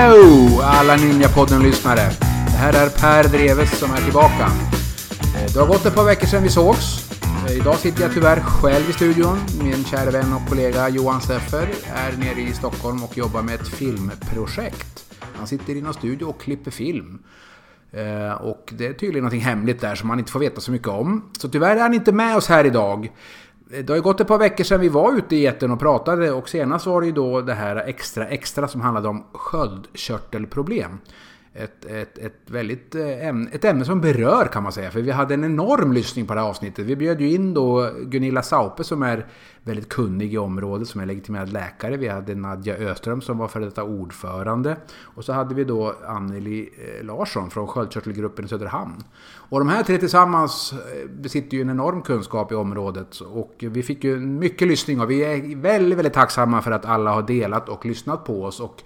Hello alla Ninjapodden-lyssnare. Det här är Per Dreves som är tillbaka. Eh, det har gått ett par veckor sedan vi sågs. Eh, idag sitter jag tyvärr själv i studion. Min kära vän och kollega Johan Seffer är nere i Stockholm och jobbar med ett filmprojekt. Han sitter i någon studio och klipper film. Eh, och det är tydligen något hemligt där som man inte får veta så mycket om. Så tyvärr är han inte med oss här idag. Eh, det har ju gått ett par veckor sedan vi var ute i etern och pratade och senast var det ju då det här extra extra som handlade om sköldkörtelproblem. Ett, ett, ett, väldigt eh, ämne, ett ämne som berör kan man säga, för vi hade en enorm lyssning på det här avsnittet. Vi bjöd ju in då Gunilla Saupe som är väldigt kunnig i området, som är legitimerad läkare. Vi hade Nadja Öström som var före detta ordförande. Och så hade vi då Anneli eh, Larsson från sköldkörtelgruppen i Söderhamn. Och de här tre tillsammans eh, besitter ju en enorm kunskap i området. Och vi fick ju mycket lyssning och vi är väldigt, väldigt tacksamma för att alla har delat och lyssnat på oss. Och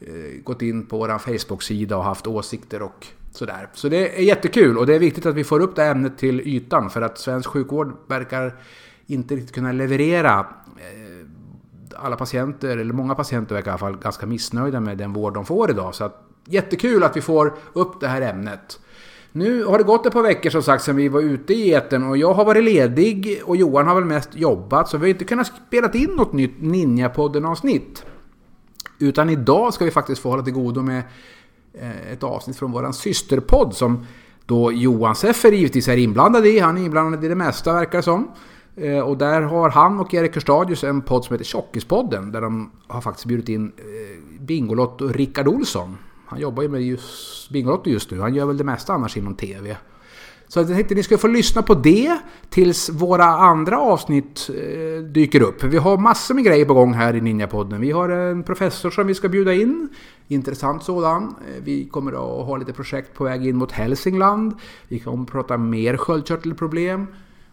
Eh, gått in på vår Facebook-sida och haft åsikter och sådär. Så det är jättekul och det är viktigt att vi får upp det här ämnet till ytan för att svensk sjukvård verkar inte riktigt kunna leverera eh, alla patienter, eller många patienter verkar i alla fall ganska missnöjda med den vård de får idag. Så att, jättekul att vi får upp det här ämnet. Nu har det gått ett par veckor som sagt sedan vi var ute i etern och jag har varit ledig och Johan har väl mest jobbat så vi har inte kunnat spela in något nytt Ninjapodden-avsnitt. Utan idag ska vi faktiskt få hålla till godo med eh, ett avsnitt från våran systerpodd som då Johan Seffer givetvis är inblandad i. Han är inblandad i det mesta verkar det som. Eh, och där har han och Erik Hörstadius en podd som heter Tjockispodden. Där de har faktiskt bjudit in eh, Bingolotto och Rickard Olsson. Han jobbar ju med just Bingolotto just nu. Han gör väl det mesta annars inom TV. Så jag tänkte att ni ska få lyssna på det tills våra andra avsnitt eh, dyker upp. Vi har massor med grejer på gång här i Ninjapodden. Vi har en professor som vi ska bjuda in. Intressant sådan. Eh, vi kommer att ha lite projekt på väg in mot Hälsingland. Vi kommer att prata mer sköldkörtelproblem.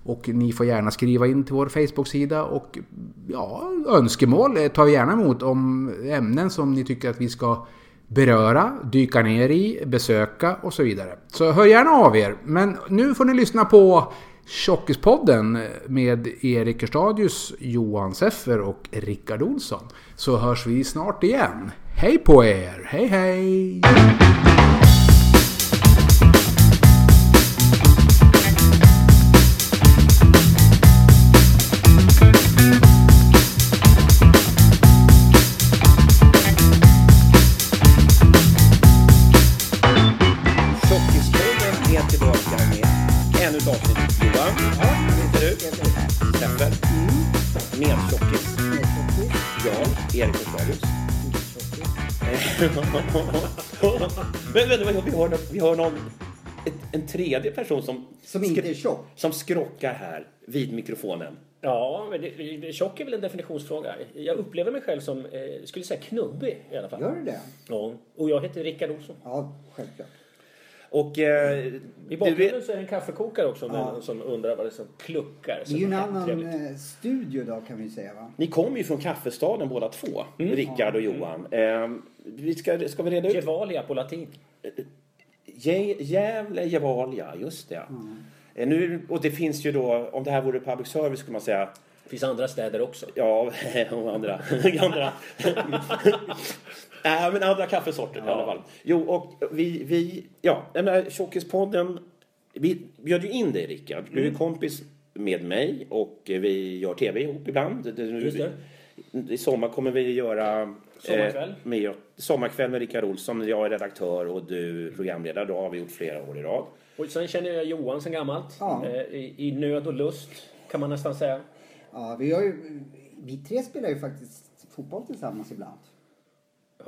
Och ni får gärna skriva in till vår Facebook-sida och ja, önskemål eh, tar vi gärna emot om ämnen som ni tycker att vi ska beröra, dyka ner i, besöka och så vidare. Så hör gärna av er. Men nu får ni lyssna på Tjockispodden med Erik Hörstadius, Johan Seffer och Rickard Olsson. Så hörs vi snart igen. Hej på er! Hej hej! Men vänta, vänta, vi har, någon- vi har någon, ett, en tredje person som, Som inte är tjock. som skrockar här vid mikrofonen. Ja, men det, det, tjock är väl en definitionsfråga. Jag upplever mig själv som, eh, skulle säga knubbig i alla fall. Gör du det? Ja, och jag heter Rickard Olsson. Ja, självklart. Och eh, I bakgrunden så är det en kaffekokare också om Ja. någon som undrar vad det är som kluckar. Det är ju en annan trevligt. eh, studio då kan vi säga va? ni kommer ju från kaffestaden båda två, Rickard och Johan. Eh, vi ska, ska vi reda ut Gevalia på latin. Gä- Gävle, Gevalia, just det. Eh, Nu, och det finns ju då, om det här vore public service skulle man säga, Det finns andra städer också. ja, och andra, andra. äh, men andra kaffesorter i alla fall. Jo, och vi, vi ja, den här Tjockispodden, vi bjöd ju in dig Rickard. Du är kompis med mig och vi gör tv ihop ibland. Det- nu- Just det. I sommar kommer vi göra Sommarkväll. Eh, med, sommarkväll med Rickard Olsson. Jag är redaktör och du programledare. Det har vi gjort flera år i rad. Och sen känner jag Johan sen gammalt. Ja. Eh, I, I nöd och lust kan man nästan säga. Ja, vi har ju... Vi tre spelar ju faktiskt fotboll tillsammans ibland.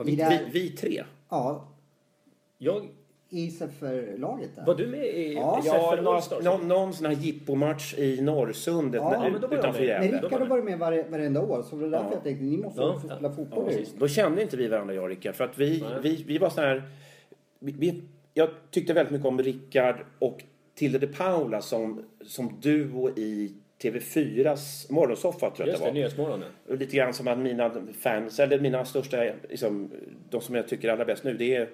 Vi där- Vi, vi tre. Ja, jag, i för-laget där. var du med i Ja. Ja, några, Allstars? någon, någon sån här jippomatch i Norrsundet Ja, när- men då var jag utanför med. Men Gävle. Rickard har varit med varje, varenda år så det var därför Ja. jag tänkte ni måste Ja, spela fotboll Ja, nu. precis. Då kände inte vi varandra, jag och Rickard. För att vi, Nej. vi, vi var så här... Vi, vi, jag tyckte väldigt mycket om Rickard och Tilde de Paula som, som duo i TV4s morgonsoffa tror jag Just det, var. Nyhetsmorgonen. Lite grann som att mina fans, eller mina största, liksom, de som jag tycker är allra bäst nu, det är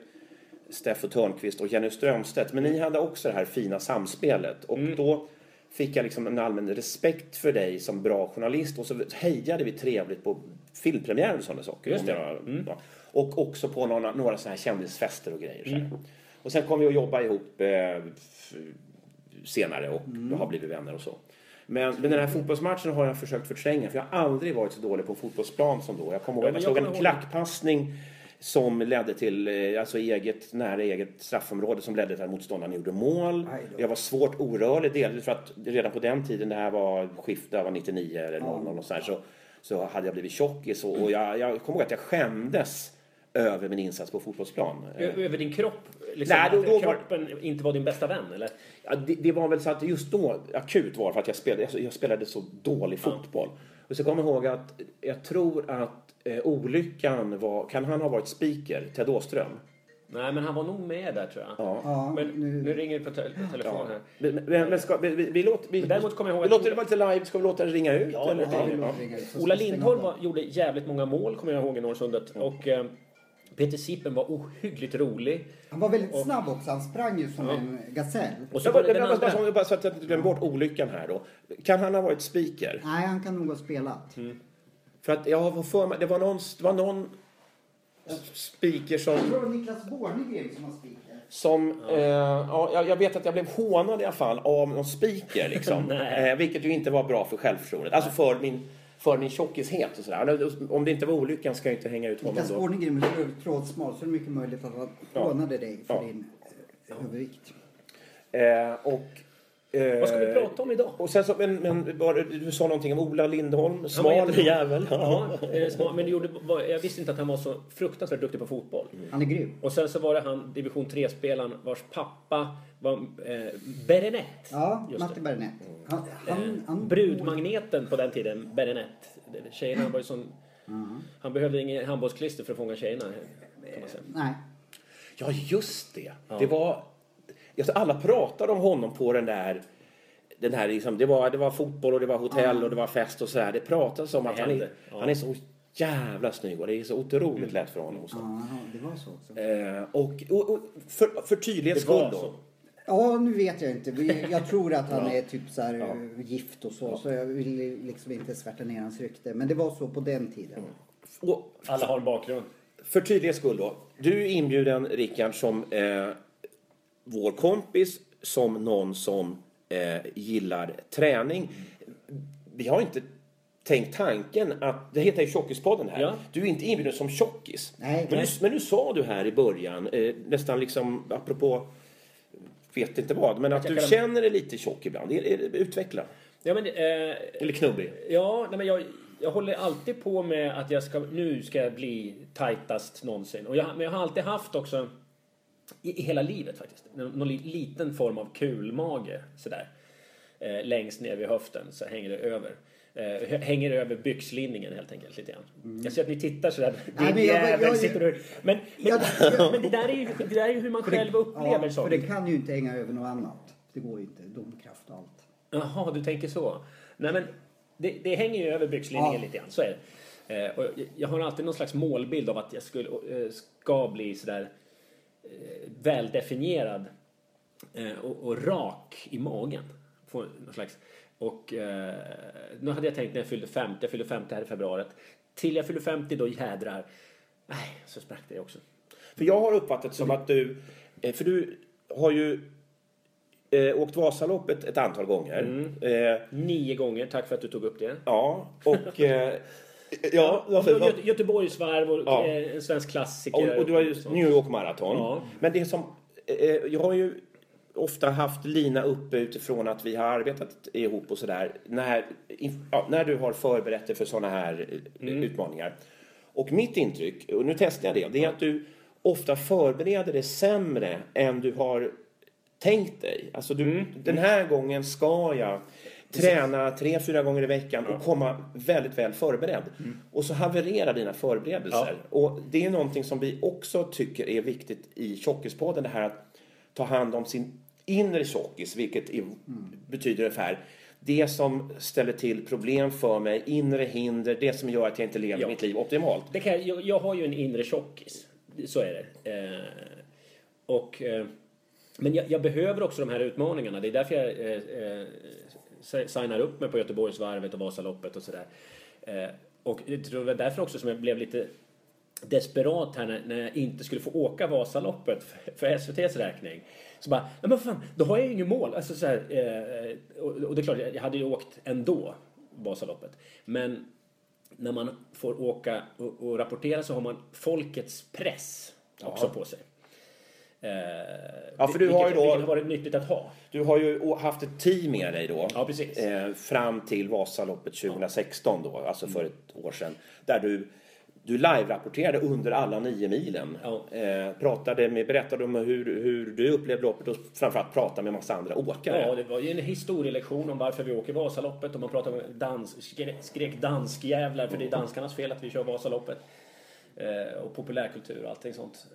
Steffo Törnqvist och Jenny Strömstedt. Men ni hade också det här fina samspelet. Och Mm. då fick jag liksom en allmän respekt för dig som bra journalist. Och så hejade vi trevligt på filmpremiärer och sådana saker. Just det. Jag- ja. Och också på några, några sådana här kändisfester och grejer. Här. Och sen kom vi att jobba ihop eh, senare och har blivit vänner och så. Men, men den här fotbollsmatchen har jag försökt förtränga för jag har aldrig varit så dålig på fotbollsplan som då. Jag kommer ihåg att jag slog en klackpassning som ledde till, eh, alltså eget, nära eget straffområde som ledde till att motståndaren gjorde mål. Jag var svårt orörlig, delvis för att redan på den tiden, det här var skift, det här var 99 eller 00 och så, här, så, så hade jag blivit tjockis och, och jag, jag kommer ihåg att jag skämdes över min insats på fotbollsplan. Över din kropp? Liksom, Nej, då- då var- kroppen inte var din bästa vän, eller? Ja, det, det var väl så att just då, akut var för att jag spelade, alltså, jag spelade så dålig fotboll. Och så kommer jag ihåg att jag tror att eh, olyckan var, kan han ha varit speaker, Ted Åström? Nej, men han var nog med där, tror jag. Ja. Ja, Men nu, nu, ringer det på, te på telefon här. Men, men, men ska, vi, vi, vi låter, vi, däremot kommer jag ihåg vi låter det vara lite live, ska vi låta det ringa ut? Ja, eller? det ja, ringa ut. Ola Lindholm var, gjorde jävligt många mål, kommer jag ihåg, i Norrsundet. Och eh, Peter Sipen var ohyggligt rolig. Han var väldigt snabb också. Han sprang ju som Ja. en gasell. Och så Jag var bara, det det den var bara, andra. så- bara så att jag inte glömmer bort olyckan här då. Kan han ha varit speaker? Nej, han kan nog ha spelat. För att jag har för mig, det var någon, det var någon speaker som... Jag tror det var Niklas Bornegren som var speaker. Som, eh, ja, jag- vet att jag blev hånad i alla fall av någon speaker liksom. Eh, vilket ju inte var bra för självförtroendet. Alltså för min, för min tjockishet och sådär. Om det inte var olyckan ska jag inte hänga ut honom Niklas då. Bornegren var trådsmal så det är mycket möjligt att han Ja. hånade dig för Ja. din eh, övervikt. Eh, och, eh, Vad ska vi prata om idag? Och sen så, men, men var, det- du sa någonting om Ola Lindholm, smal jättebra. jävel. Ja, eh, smal, men gjorde, jag visste inte att han var så fruktansvärt duktig på fotboll. Han är grym. Och sen så var det han, division 3-spelaren, vars pappa var eh, Berenet. Ja, Just Matti det. Bernet. Han, han, han, Brudmagneten på den tiden, Berenet. Tjejerna var ju sån... Han behövde ingen handbollsklister för att fånga tjejerna. Kan man säga. Nej. Ja, just det. Det var... Alltså, alla pratade om honom på den där... Den här liksom, det, var, det var fotboll och det var hotell och det var fest och sådär. Det pratades om Det att han är, ja. han är så jävla snygg och det är så otroligt lätt för honom. Och, så. Ja, det var så också. Eh, och, och, och för, för tydlighets skull så. då. Ja, nu vet jag inte. Jag tror att han är typ så här eh, gift och så. Så jag vill liksom inte svärta ner hans rykte. Men det var så på den tiden. Och Alla har en bakgrund. för tydlighets skull då. Du är inbjuden, Rickard, som eh, vår kompis, som någon som eh, gillar träning. Vi har inte tänkt tanken att, det heter ju Tjockispodden här. Ja. Du är inte inbjuden som tjockis. Nej. men, Nej. Nu, men nu sa du här i början, eh, nästan liksom apropå, vet inte vad, men att du kan- känner dig lite tjock ibland. Utveckla. Ja, men, eh, Eller knubbig. ja, nej, men jag, jag håller alltid på med att jag ska, nu ska jag bli tajtast någonsin. Och jag, men jag har alltid haft också, i, i hela livet faktiskt, någon, någon li- liten form av kulmage sådär. Eh, längst ner vid höften så hänger det över. Eh, hänger över byxlinningen helt enkelt lite grann. Jag ser att ni tittar sådär. Nej, men jag- jag- sitter du... Men, men, Ja, det- men det, där är ju, det där är ju hur man själv upplever Ja, för saker. det kan ju inte hänga över något annat. Det går ju inte. Domkraft och allt. Jaha, du tänker så. Nej, men det, det hänger ju över byxlinningen Ja. lite grann. Så är det. Eh, och jag- jag har alltid någon slags målbild av att jag skulle, eh, ska bli sådär väldefinierad eh, och, och rak i magen. Någon slags, och eh, nu hade jag tänkt när jag fyllde 50, jag fyllde 50 här i februari. Till jag fyllde 50 då jädrar. Nej, så sprack det också. För jag har uppfattat som att du, eh, för du har ju eh, åkt Vasaloppet ett antal gånger. Eh, Nio gånger, tack för att du tog upp det. ja, och... Eh, ja, Och varför, Gö- Göteborgsvarv och Ja. eh, en svensk klassiker. och, och du har ju. New York Marathon. Ja. Men det som... Eh, jag har ju ofta haft Lina uppe utifrån att vi har arbetat ihop och sådär. När, ja, när du har förberett dig för sådana här eh, Mm. utmaningar. Och mitt intryck, och nu testar jag det, det är att du ofta förbereder dig sämre än du har tänkt dig. Alltså du, Mm. den här gången ska jag träna tre, fyra gånger i veckan och komma väldigt väl förberedd. Och så havererar dina förberedelser. Mm. Ja. Och det är någonting som vi också tycker är viktigt i Tjockispodden, det här att ta hand om sin inre tjockis, vilket är, betyder ungefär det som ställer till problem för mig, inre hinder, det som gör att jag inte lever Ja. mitt liv optimalt. Det kan, jag, jag har ju en inre tjockis. Så är det. Eh, och, eh, men jag, jag behöver också de här utmaningarna. Det är därför jag eh, eh, signar upp mig på Göteborgsvarvet och Vasaloppet och sådär. Eh, och jag tror det var därför också som jag blev lite desperat här när, jag inte skulle få åka Vasaloppet för, SVTs räkning. Så bara, nej men fan, då har jag ju inget mål. Alltså så här, eh, och, det är klart, jag hade ju åkt ändå Vasaloppet. Men när man får åka och, rapportera så har man folkets press också på sig. Eh, Ja, för du vilket, har ju då- vilket har varit nyttigt att ha. Du har ju haft ett team med dig då. Ja, precis. Eh, fram till Vasaloppet 2016 då, alltså för ett år sedan. Där du, du live-rapporterade under alla nio milen. Ja. Eh, pratade med, berättade om hur, hur du upplevde loppet och framförallt pratade med massa andra åkare. Ja, det var ju en historielektion om varför vi åker Vasaloppet och man pratade om dans, skrek, skrek danskjävlar för det är danskarnas fel att vi kör Vasaloppet. Eh, och populärkultur och allting sånt.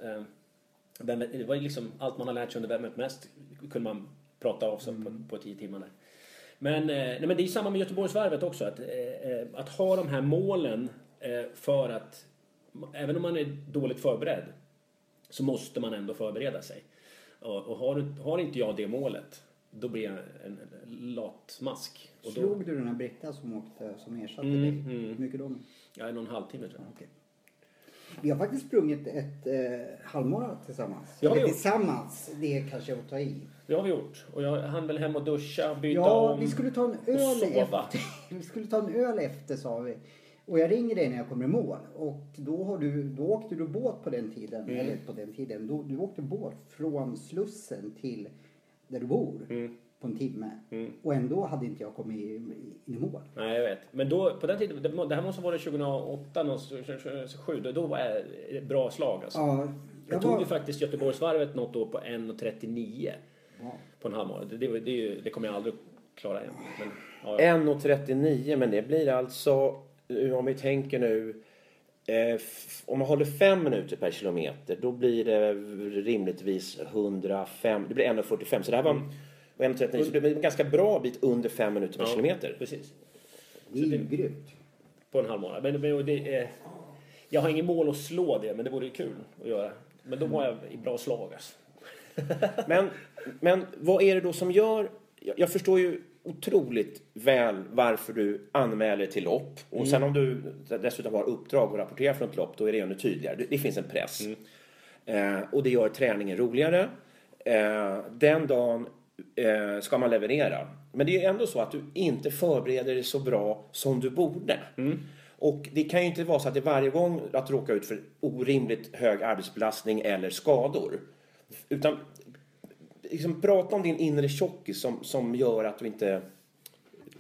Vem, det var liksom allt man har lärt sig under Vem vet mest kunde man prata av sig på, på tio timmar där. Men, eh, nej, men det är samma med Göteborgsvarvet också. Att, eh, eh, att ha de här målen för att även om man är dåligt förberedd så måste man ändå förbereda sig. Och, och har, har inte jag det målet då blir jag en, en latmask. Och då, Slog du den här Britta som åkte som ersatte Mm, dig? mm. Hur mycket då? ja, en och en halvtimme tror jag. Okej. Vi har faktiskt sprungit ett eh, halvmara tillsammans. Ja, Eller jo. tillsammans, det är kanske att ta i. Det har vi gjort. Och jag hann väl hem och duscha, byta Ja, om. vi skulle ta en öl sova. efter. Vi skulle ta en öl efter sa vi. Och jag ringer dig när jag kommer i mål. Och då, har du, då åkte du båt på den tiden. Mm. Eller på den tiden. Då, du åkte båt från Slussen till där du bor. Mm. På en timme. Och ändå hade inte jag kommit i- in i mål. Nej, jag vet. Men då, på den tiden, det, det här måste ha varit 2008, 2007, då, var ett bra slag alltså. Ja, Jag jag tog var... ju faktiskt Göteborgsvarvet något år på 1.39 Ja. på en halvmara. Det, det, det, det kommer jag aldrig klara igen. Men, ja, ja. 1.39 men det blir alltså, om vi tänker nu, eh, om man håller fem minuter per kilometer då blir det rimligtvis 105, det blir 1.45 så det här var och 1.39 så det blir en ganska bra bit under fem minuter per Ja, kilometer. Precis. Det är ju grymt. På en halvmara. Men, men det är, jag har ingen mål att slå det, men det vore ju kul att göra. Men då var jag i bra slag alltså. Men, men vad är det då som gör... Jag, jag förstår ju otroligt väl varför du anmäler till lopp. Och sen om du dessutom har uppdrag och rapporterar från ett lopp, då är det ännu tydligare. Det, det finns en press. Eh, och det gör träningen roligare. Eh, den dagen eh, ska man leverera. Men det är ändå så att du inte förbereder dig så bra som du borde. Och det kan ju inte vara så att det varje gång att du råkar ut för orimligt hög arbetsbelastning eller skador. Utan liksom, prata om din inre tjockis som, som gör att du inte...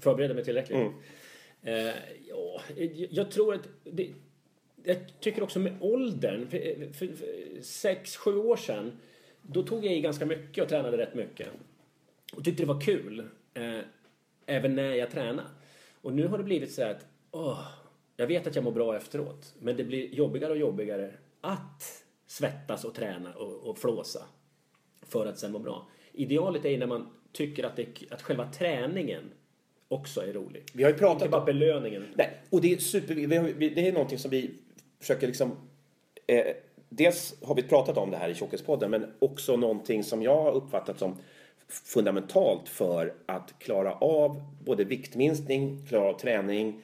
Förbereda mig tillräckligt. Mm. Eh, ja, jag- jag tror att det, jag tycker också med åldern, för, för, för sex, sju år sedan, då tog jag i ganska mycket och tränade rätt mycket. Och tyckte det var kul, eh, även när jag tränade. Och nu har det blivit så att, åh, jag vet att jag mår bra efteråt, men det blir jobbigare och jobbigare att svettas och träna och, och flåsa för att sen må bra. Idealet är ju när man tycker att, det, att själva träningen också är rolig. Vi har ju pratat Inte bara om- belöningen. Nej, och det är super... Det är någonting som vi försöker liksom... Eh, dels har vi pratat om det här i Tjockispodden, men också någonting som jag har uppfattat som fundamentalt för att klara av både viktminskning, klara av träning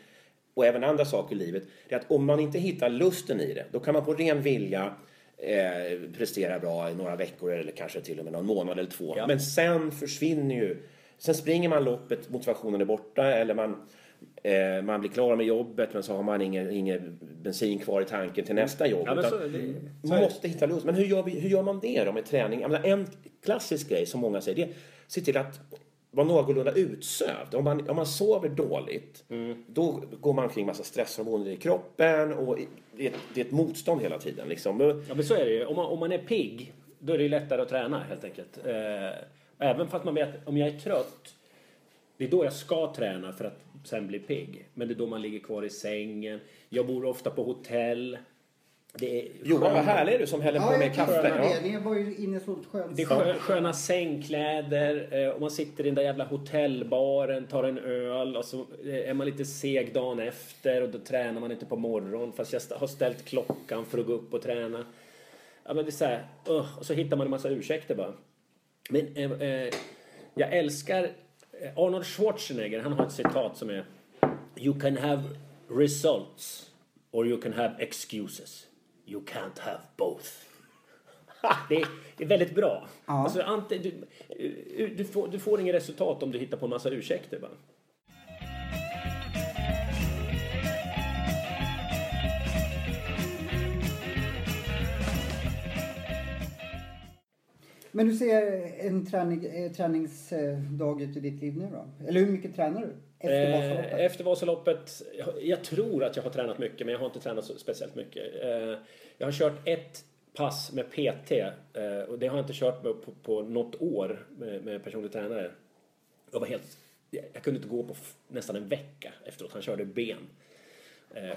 och även andra saker i livet. Det är att om man inte hittar lusten i det, då kan man på ren vilja eh, prestera bra i några veckor eller kanske till och med någon månad eller två. Ja. Men sen försvinner ju... Sen springer man loppet, motivationen är borta eller man, eh, man blir klar med jobbet men så har man ingen, ingen bensin kvar i tanken till nästa jobb. Ja, så- det- så man måste hitta lust. Men hur gör, vi, hur gör man det då med träning? Jag menar, en klassisk grej som många säger det är se till att vara någorlunda utsövd. Om man, om man sover dåligt Mm. då går man kring massa stresshormoner i kroppen och det är, ett, det är ett motstånd hela tiden. Liksom. Ja, men så är det ju. Om man, om man är pigg, då är det ju lättare att träna helt enkelt. Eh, även fast man vet om jag är trött, det är då jag ska träna för att sen bli pigg. Men det är då man ligger kvar i sängen. Jag bor ofta på hotell. Det är Johan, vad härlig är du som häller på Ja, med jag kaffe. kaffe. Ja. det. Ni var ju inne så skönt. Det är skö- sköna sängkläder eh, och man sitter i den där jävla hotellbaren, tar en öl och så eh, är man lite seg dagen efter och då tränar man inte på morgonen fast jag har ställt klockan för att gå upp och träna. Ja men det är så här, uh, och så hittar man en massa ursäkter bara. Men eh, eh, jag älskar Arnold Schwarzenegger, han har ett citat som är You can have results or you can have excuses. You can't have both. Det är, det är väldigt bra. Ja. Alltså, ante, du, du, får, du får inget resultat om du hittar på en massa ursäkter. Bara. Men hur ser en träning, eh, träningsdag ut i ditt liv nu då? Eller hur mycket tränar du? Efter Eh, Vasaloppet? efter Vasaloppet, jag, tror att jag har tränat mycket men jag har inte tränat så speciellt mycket. Eh, jag har kört ett pass med PT och det har jag inte kört på, på, på något år med, med personlig tränare. Jag var helt, jag, kunde inte gå på nästan en vecka efteråt. Han körde ben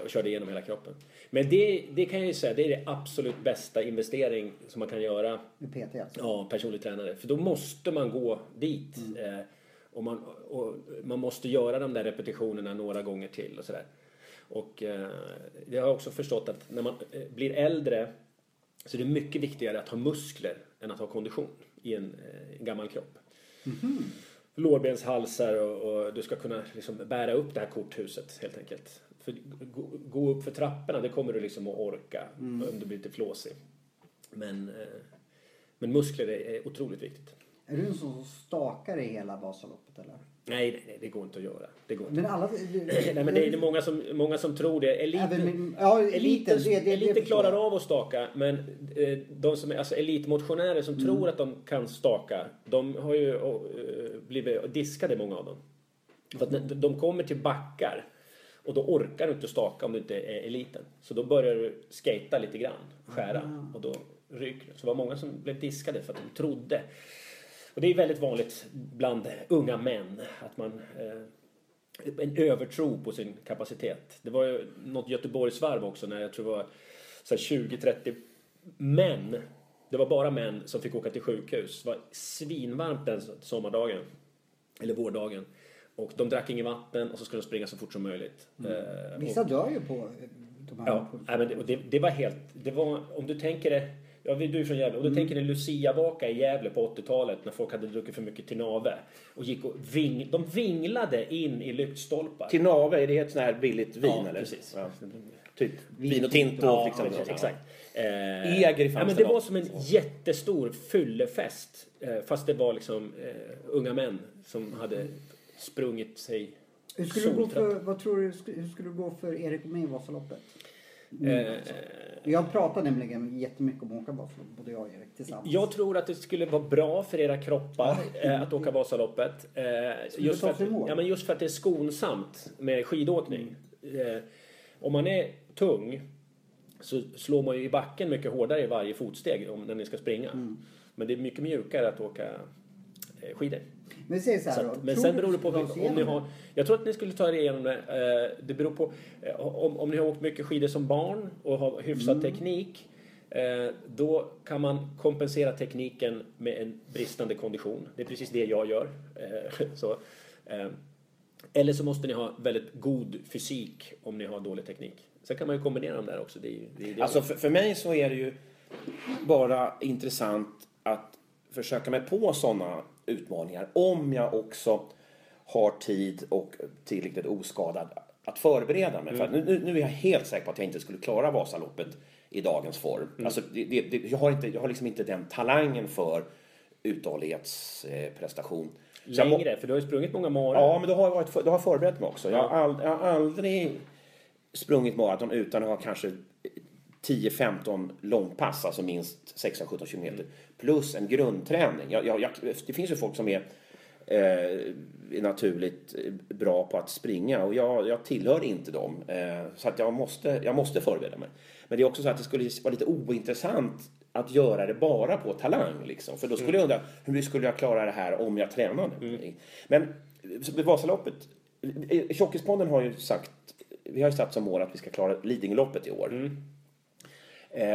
och körde igenom hela kroppen. Men det, det kan jag ju säga, det är det absolut bästa investering som man kan göra Med PT alltså? Ja, personlig tränare. För då måste man gå dit. Mm. Eh, och, man, och man måste göra de där repetitionerna några gånger till och sådär. Och eh, jag har också förstått att när man eh, blir äldre så är det mycket viktigare att ha muskler än att ha kondition i en, eh, en gammal kropp. Mhm. Lårbenshalsar och, och du ska kunna liksom bära upp det här korthuset helt enkelt. För gå, gå upp för trapporna, det kommer du liksom att orka Mm. om du blir lite flåsig. Men, eh, men muskler är, otroligt viktigt. Är du en sån som stakar i hela Vasaloppet eller? Nej, nej, nej, det går inte att göra. Det går inte. Men alla... Nej, men det är många som, många som tror det. Eliten, Även ja, eliten, det- eliten klarar jag. av att staka, men eh, de som är alltså elitmotionärer som Mm. tror att de kan staka, de har ju eh, blivit diskade, många av dem. För att de kommer till backar och då orkar du inte staka om du inte är eliten. Så då börjar du skata lite grann, skära Ah. och då ryker du. Så det var många som blev diskade för att de trodde. Och det är väldigt vanligt bland unga män att man eh, en övertro på sin kapacitet. Det var ju något Göteborgsvarv också när jag tror det var så här 20-30 män. Det var bara män som fick åka till sjukhus. Det var svinvarmt den sommardagen. Eller vårdagen. Och de drack inget vatten och så skulle de springa så fort som möjligt. Eh, Vissa och, dör ju på de här... ja, nej, men det, det, det var helt... Det var, om du tänker det... Ja, du är från Gävle. Om du tänker dig Lucia-vaka i Gävle på 80-talet när folk hade druckit för mycket Tinave och gick och ving, de vinglade in i lyktstolpar. Till Nave, är det ett sånt här billigt vin Ja, eller? precis. Ja. Typ Vin och Tinto Ja, liksom. precis, Ja. exakt. Eh, Eger i ja, men Falsterbo. Det var som en jättestor fyllefest. Eh, fast det var liksom eh, unga män som hade sprungit sig Hur skulle du gå för, vad tror du, hur skulle du gå för Erik och mig i Vasaloppet? Eh, Jag pratar nämligen jättemycket om att åka Vasaloppet, både jag och Erik tillsammans. Jag tror att det skulle vara bra för era kroppar eh, att åka Vasaloppet. Eh, just, för att, ja, men just för att det är skonsamt med skidåkning. Eh, om man är tung så slår man ju i backen mycket hårdare i varje fotsteg om, när ni ska springa. Mm. Men det är mycket mjukare att åka skidor. Men så här Så då. att, men sen du beror det på om ni har... Jag tror att ni skulle ta er igenom det. Eh, Det beror på eh, om, om ni har åkt mycket skidor som barn och har hyfsad Mm. teknik. eh, Då kan man kompensera tekniken med en bristande kondition. Det är precis det jag gör. Så, eller så måste ni ha väldigt god fysik om ni har dålig teknik. Sen kan man ju kombinera dem där också. Det är, det är det Alltså för, för mig så är det ju bara intressant att försöka mig på sådana utmaningar om jag också har tid och tillräckligt oskadad att förbereda mig. För att nu, nu, är jag helt säker på att jag inte skulle klara Vasaloppet i dagens form. Alltså det, det, jag, har inte, jag har liksom inte den talangen för uthållighetsprestation. Jag må- längre, för du har ju sprungit många marar. Ja, men då har jag, varit, för- då har jag förberett mig också. Jag har, ald, jag har aldrig sprungit maraton utan att ha kanske 10-15 långpass, alltså minst 16-17 kilometer. Plus en grundträning. Jag, jag, jag, det finns ju folk som är, eh, naturligt bra på att springa och jag, jag tillhör inte dem. Eh, så att jag måste, jag måste förbereda mig. Men det är också så att det skulle vara lite ointressant att göra det bara på talang. Liksom. För då skulle jag undra, hur skulle jag klara det här om jag tränade? Men så Vasaloppet, eh, Tjockispodden har ju sagt, vi har ju satt som mål att vi ska klara Lidingöloppet i år. Eh,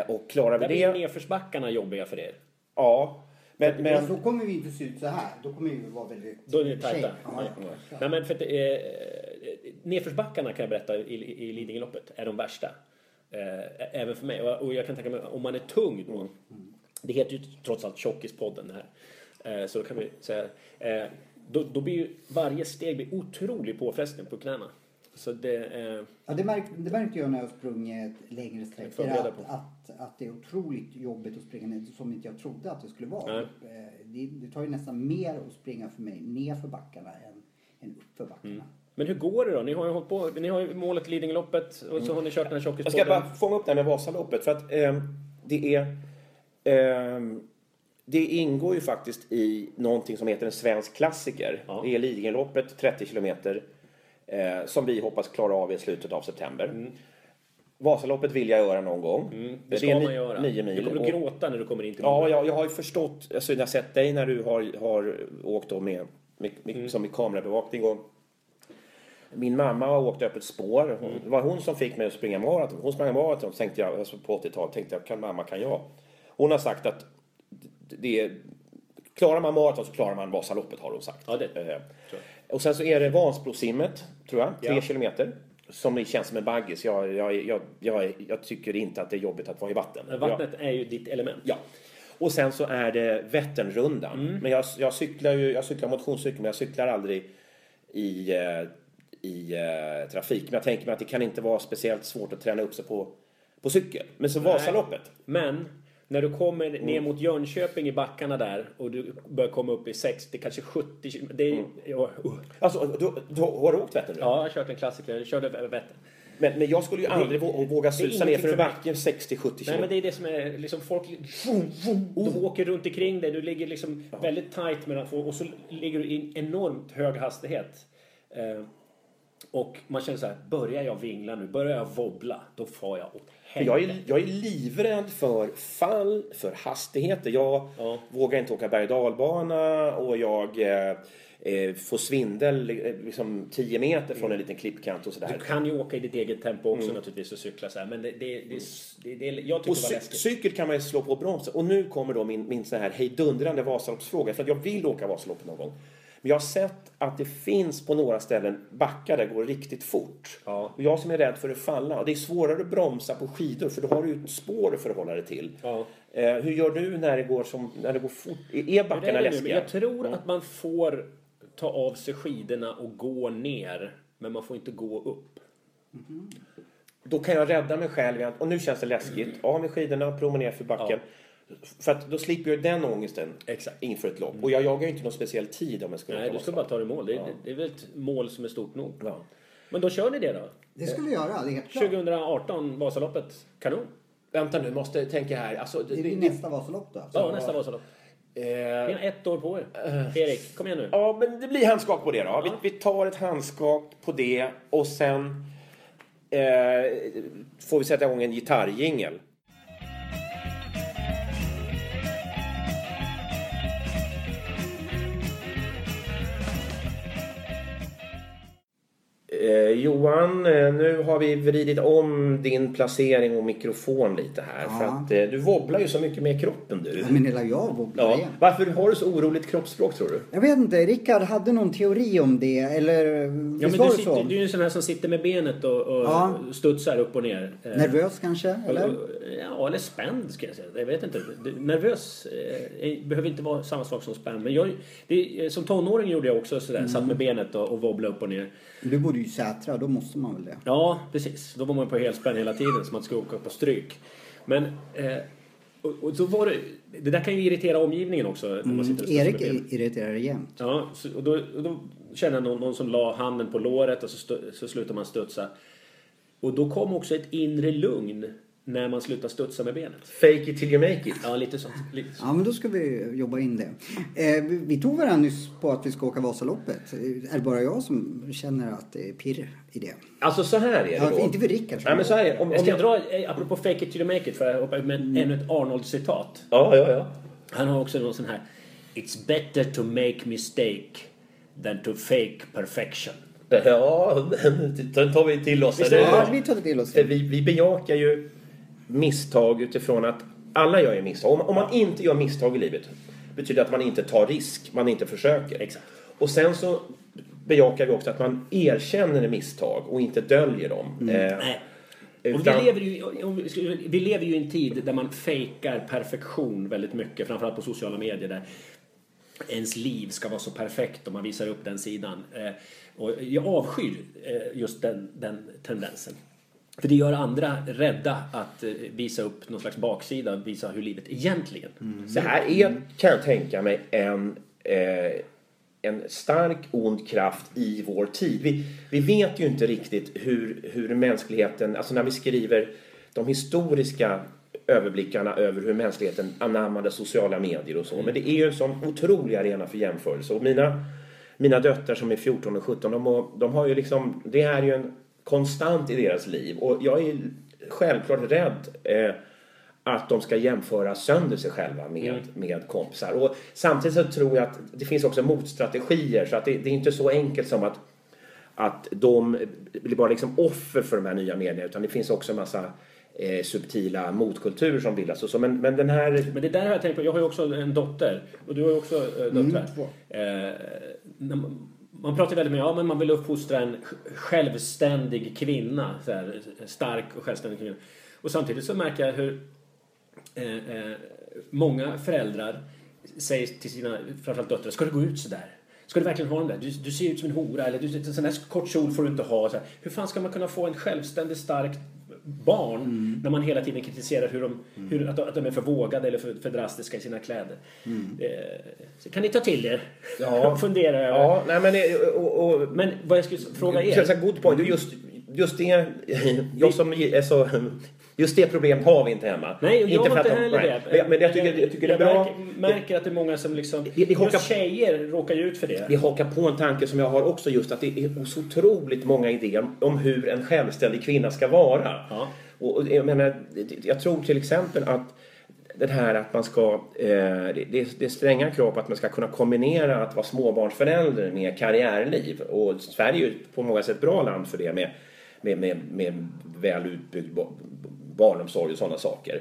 och klarar vi Där blir det... nedförsbackarna jobbiga för er. Ja. Men, Men då kommer vi inte se ut så här. Då kommer vi vara väldigt... Då är ni tajta. Ja, Ja. ja. Nej, men för att, eh, nedförsbackarna kan jag berätta i, i Lidingöloppet är de värsta. Eh, även för mig. Och, och jag kan tänka mig om man är tung då. Det heter ju trots allt Tjockispodden det här. Eh, så då kan vi säga. Eh, då, då blir ju varje steg blir otrolig påfrestning på knäna. Så det, eh, Ja, det, märk, det märkte jag när jag sprungit längre sträckor. Att, att, att det är otroligt jobbigt att springa ner, som inte jag trodde att det skulle vara. Nej. Eh, Det, det tar ju nästan mer att springa för mig nerför backarna än, än uppför backarna. men hur går det då? Ni har ju hållit på, ni har ju målet Lidingöloppet och så har ni kört den här jag ska bara fånga upp det här med Vasaloppet. För att ehm, det är... ehm, det ingår ju faktiskt i någonting som heter en svensk klassiker. Ja. Det är Lidingöloppet, 30 kilometer. Eh, som vi hoppas klara av i slutet av september. Vasaloppet vill jag göra någon gång. Mm, det Det ska är man göra. nio mil. Du kommer att gråta när du kommer in till Ja, jag, jag har ju förstått, alltså jag har sett dig när du har, har åkt då med, med, med Mm. som i kamerabevakning och min mamma har åkt öppet spår. Hon, Det var hon som fick mig att springa maraton. Hon sprang maraton tänkte jag, alltså på 80-talet tänkte jag, kan mamma, kan jag? Hon har sagt att det är, klarar man maraton så klarar man Vasaloppet har hon sagt. Ja, det- Eh, Och sen så är det Vansbrosimmet, tror jag, tre Ja. kilometer. Som känns som en baggis. Jag, jag, jag, jag, tycker inte att det är jobbigt att vara i vatten. Vattnet är ju ditt element. Ja. Och sen så är det Vätternrundan. Mm. Men jag, jag cyklar ju, jag cyklar motionscykel men jag cyklar aldrig i, eh, i eh, trafik. Men jag tänker mig att det kan inte vara speciellt svårt att träna upp sig på, på cykel. Men så Vasaloppet. Men när du kommer ner Mm. mot Jönköping i backarna där och du börjar komma upp i 60, kanske 70 km. Det är, Mm. ja, uh. Alltså, då, då, har du åkt Vätternrundan? ja, jag har kört en klassiker. Jag körde Vättern. Men, men jag skulle ju aldrig våga det är susa ner för en för mig. backe 60-70 Nej, men km. det är det som är liksom folk... Vroom, vroom, Oh. De åker runt omkring dig. Du ligger liksom väldigt tight mellan två och så ligger du i en enormt hög hastighet. Eh, och man känner så här, börjar jag vingla nu, börjar jag wobbla, då får jag åt För jag, är, jag är livrädd för fall, för hastigheter. Jag Ja. vågar inte åka berg och och jag eh, eh, får svindel eh, liksom 10 meter från en liten klippkant och sådär. Du kan ju åka i ditt eget tempo också naturligtvis och cykla så här. Men det, det, det, det, det, jag tycker Och det var läskigt. cykel kan man ju slå på bromsen. Och nu kommer då min, min sån här hejdundrande Vasaloppsfråga. För att jag vill åka Vasaloppet någon gång. Men jag har sett att det finns på några ställen backar där det går riktigt fort. Ja. Och jag som är rädd för att falla. Och det är svårare att bromsa på skidor för då har du ju ett spår att förhålla dig till. Ja. Eh, hur gör du när det går, som, när det går fort? Är backarna är det nu, läskiga? jag tror att man får ta av sig skidorna och gå ner. Men man får inte gå upp. Då kan jag rädda mig själv. Och nu känns det läskigt. Av med skidorna, promenera för backen. För att då slipper jag den ångesten Exakt. inför ett lopp. Och jag jagar ju inte någon speciell tid om jag ska Nej, du ska bara ta dig mål. Det, det, det är väl ett mål som är stort nog. Ja. Men då kör ni det då? Det skulle vi göra, det är helt klart. 2018, Vasaloppet. Kanon. Vänta nu, måste tänka här. Alltså, det, Det blir det, nästa Vasalopp då. Ja, nästa Vasalopp. eh, Ni har ett år på er. Erik, kom igen nu. ja, men det blir handskak på det då. Vi, vi tar ett handskak på det och sen eh, får vi sätta igång en gitarrjingel. Eh, Johan, eh, nu har vi vridit om din placering och mikrofon lite här. Ja. För att eh, du wobblar ju så mycket med kroppen du. Ja, men hela jag wobblar Ja. igen. Varför har du så oroligt kroppsspråk tror du? Jag vet inte, Rickard hade någon teori om det, eller Ja, men du, det sitter, så? du är ju en sån här som sitter med benet och, och Ja. studsar upp och ner. Eh, Nervös kanske, eller? Ja, eller spänd ska jag säga. Jag vet inte. Nervös eh, behöver inte vara samma sak som spänd. Men jag, det, som tonåring gjorde jag också sådär. Satt med benet och, och wobblade upp och ner. Du bodde ju Sätra, då måste man väl det? Ja, precis. Då var man på helspänn hela tiden som att skulle åka på stryk. Men... Eh, och, och så var det... Det där kan ju irritera omgivningen också. När man sitter och studsar Erik irriterar jämt. Ja, så, och då, och då kände jag någon, någon som la handen på låret och så, stu, så slutade man studsa. Och då kom också ett inre lugn när man slutar studsa med benet. Fake it till you make it. Ja, lite sånt. Lite så. Ja, men då ska vi jobba in det. Eh, vi- tog varandra nyss på att vi ska åka Vasaloppet. Är det bara jag som känner att det är pirr i det? Alltså så här är det Ja, då. inte för Rickard. Nej, men så här är det. Om, Jag om ska jag... dra, eh, apropå fake it till you make it, för jag hoppar med ännu ett Arnold-citat. Ja, ja, ja. Han har också någon sån här It's better to make mistake than to fake perfection. Ja, den tar vi till oss. Visst? Ja, vi tar det till oss. Vi, vi bejakar ju misstag utifrån att alla gör ju misstag. Om, om man inte gör misstag i livet betyder det att man inte tar risk, man inte försöker. Exakt. Och sen så bejakar vi också att man erkänner misstag och inte döljer dem. Eh, Nej. Och vi, utan- lever ju, vi lever ju i en tid där man fejkar perfektion väldigt mycket, framförallt på sociala medier där ens liv ska vara så perfekt och man visar upp den sidan. Eh, Och jag avskyr eh, just den, den tendensen. För det gör andra rädda att eh, visa upp någon slags baksida, visa hur livet egentligen Det här är, kan jag tänka mig, en, eh, en stark ond kraft i vår tid. Vi, vi vet ju inte riktigt hur, hur mänskligheten, alltså när vi skriver de historiska överblickarna över hur mänskligheten anammade sociala medier och så. Men det är ju en sån otrolig arena för jämförelse. Och mina, mina döttrar som är 14 och 17, de, har- de har ju liksom, det är ju en konstant i deras liv. Och jag är självklart rädd eh, att de ska jämföra sönder sig själva med, med kompisar. Och samtidigt så tror jag att det finns också motstrategier så att det, det är inte så enkelt som att, att de blir bara liksom offer för de här nya medierna utan det finns också en massa eh, subtila motkulturer som bildas och så. Men, men den här... Men det där har jag tänkt på. Jag har ju också en dotter. Och du har ju också eh, döttrar. två. Eh, man, pratar väldigt mycket om att man vill uppfostra en självständig kvinna. Så här, stark och självständig kvinna. Och samtidigt så märker jag hur eh, eh, många föräldrar säger till sina framförallt döttrar, ska du gå ut sådär? Ska du verkligen ha den där? Du, du ser ut som en hora eller du, en sån där kort kjol får du inte ha. Så här. Hur fan ska man kunna få en självständig, stark barn när man hela tiden kritiserar hur de, hur, att, de- att de är för vågade eller för, för drastiska i sina kläder? Eh, så kan ni ta till er Ja. fundera över. Ja, nej men... eh, Och, och, Men vad jag skulle fråga er. good point. Just, just det... Jag som är så... Just det problemet har vi inte hemma. Nej, och jag har för att inte heller det. Men, men jag tycker, jag tycker det är jag bra. märker, märker att det är många som liksom... Det- det just tjejer råkar ju ut för det. Vi hakar på en tanke som jag har också just att det är så otroligt många idéer om hur en självständig kvinna ska vara. Ja. Och, jag menar, jag tror till exempel att det här att man ska, eh, det, det, är stränga krav på att man ska kunna kombinera att vara småbarnsförälder med karriärliv. Och Sverige är ju på många sätt ett bra land för det med, med, med, med väl utbyggd barnomsorg och sådana saker.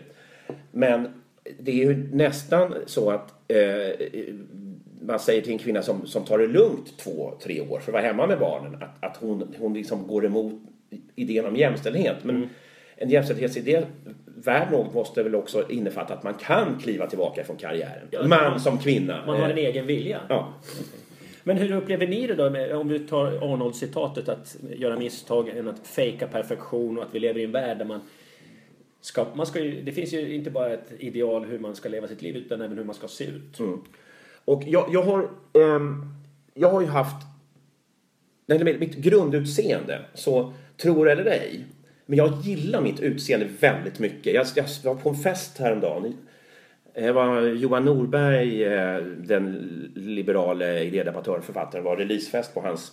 Men det är ju nästan så att eh, man säger till en kvinna som, som tar det lugnt två, tre år för att vara hemma med barnen att, att hon, hon liksom går emot idén om jämställdhet. Men en jämställdhetsidé värd något måste väl också innefatta att man kan kliva tillbaka från karriären. Ja, Man som kvinna. Man har en Eh, egen vilja. Ja. Men hur upplever ni det då, med, om vi tar Arnold-citatet, att göra misstag än att fejka perfektion och att vi lever i en värld där man ska, man ska ju, det finns ju inte bara ett ideal hur man ska leva sitt liv utan även hur man ska se ut. Mm. Och jag, jag, har, ehm, jag har ju haft... nej mitt grundutseende, så tror eller ej, men jag gillar mitt utseende väldigt mycket. Jag, jag var på en fest häromdagen. Det var Johan Norberg, eh, den liberala idédebattören, författaren, var releasefest på hans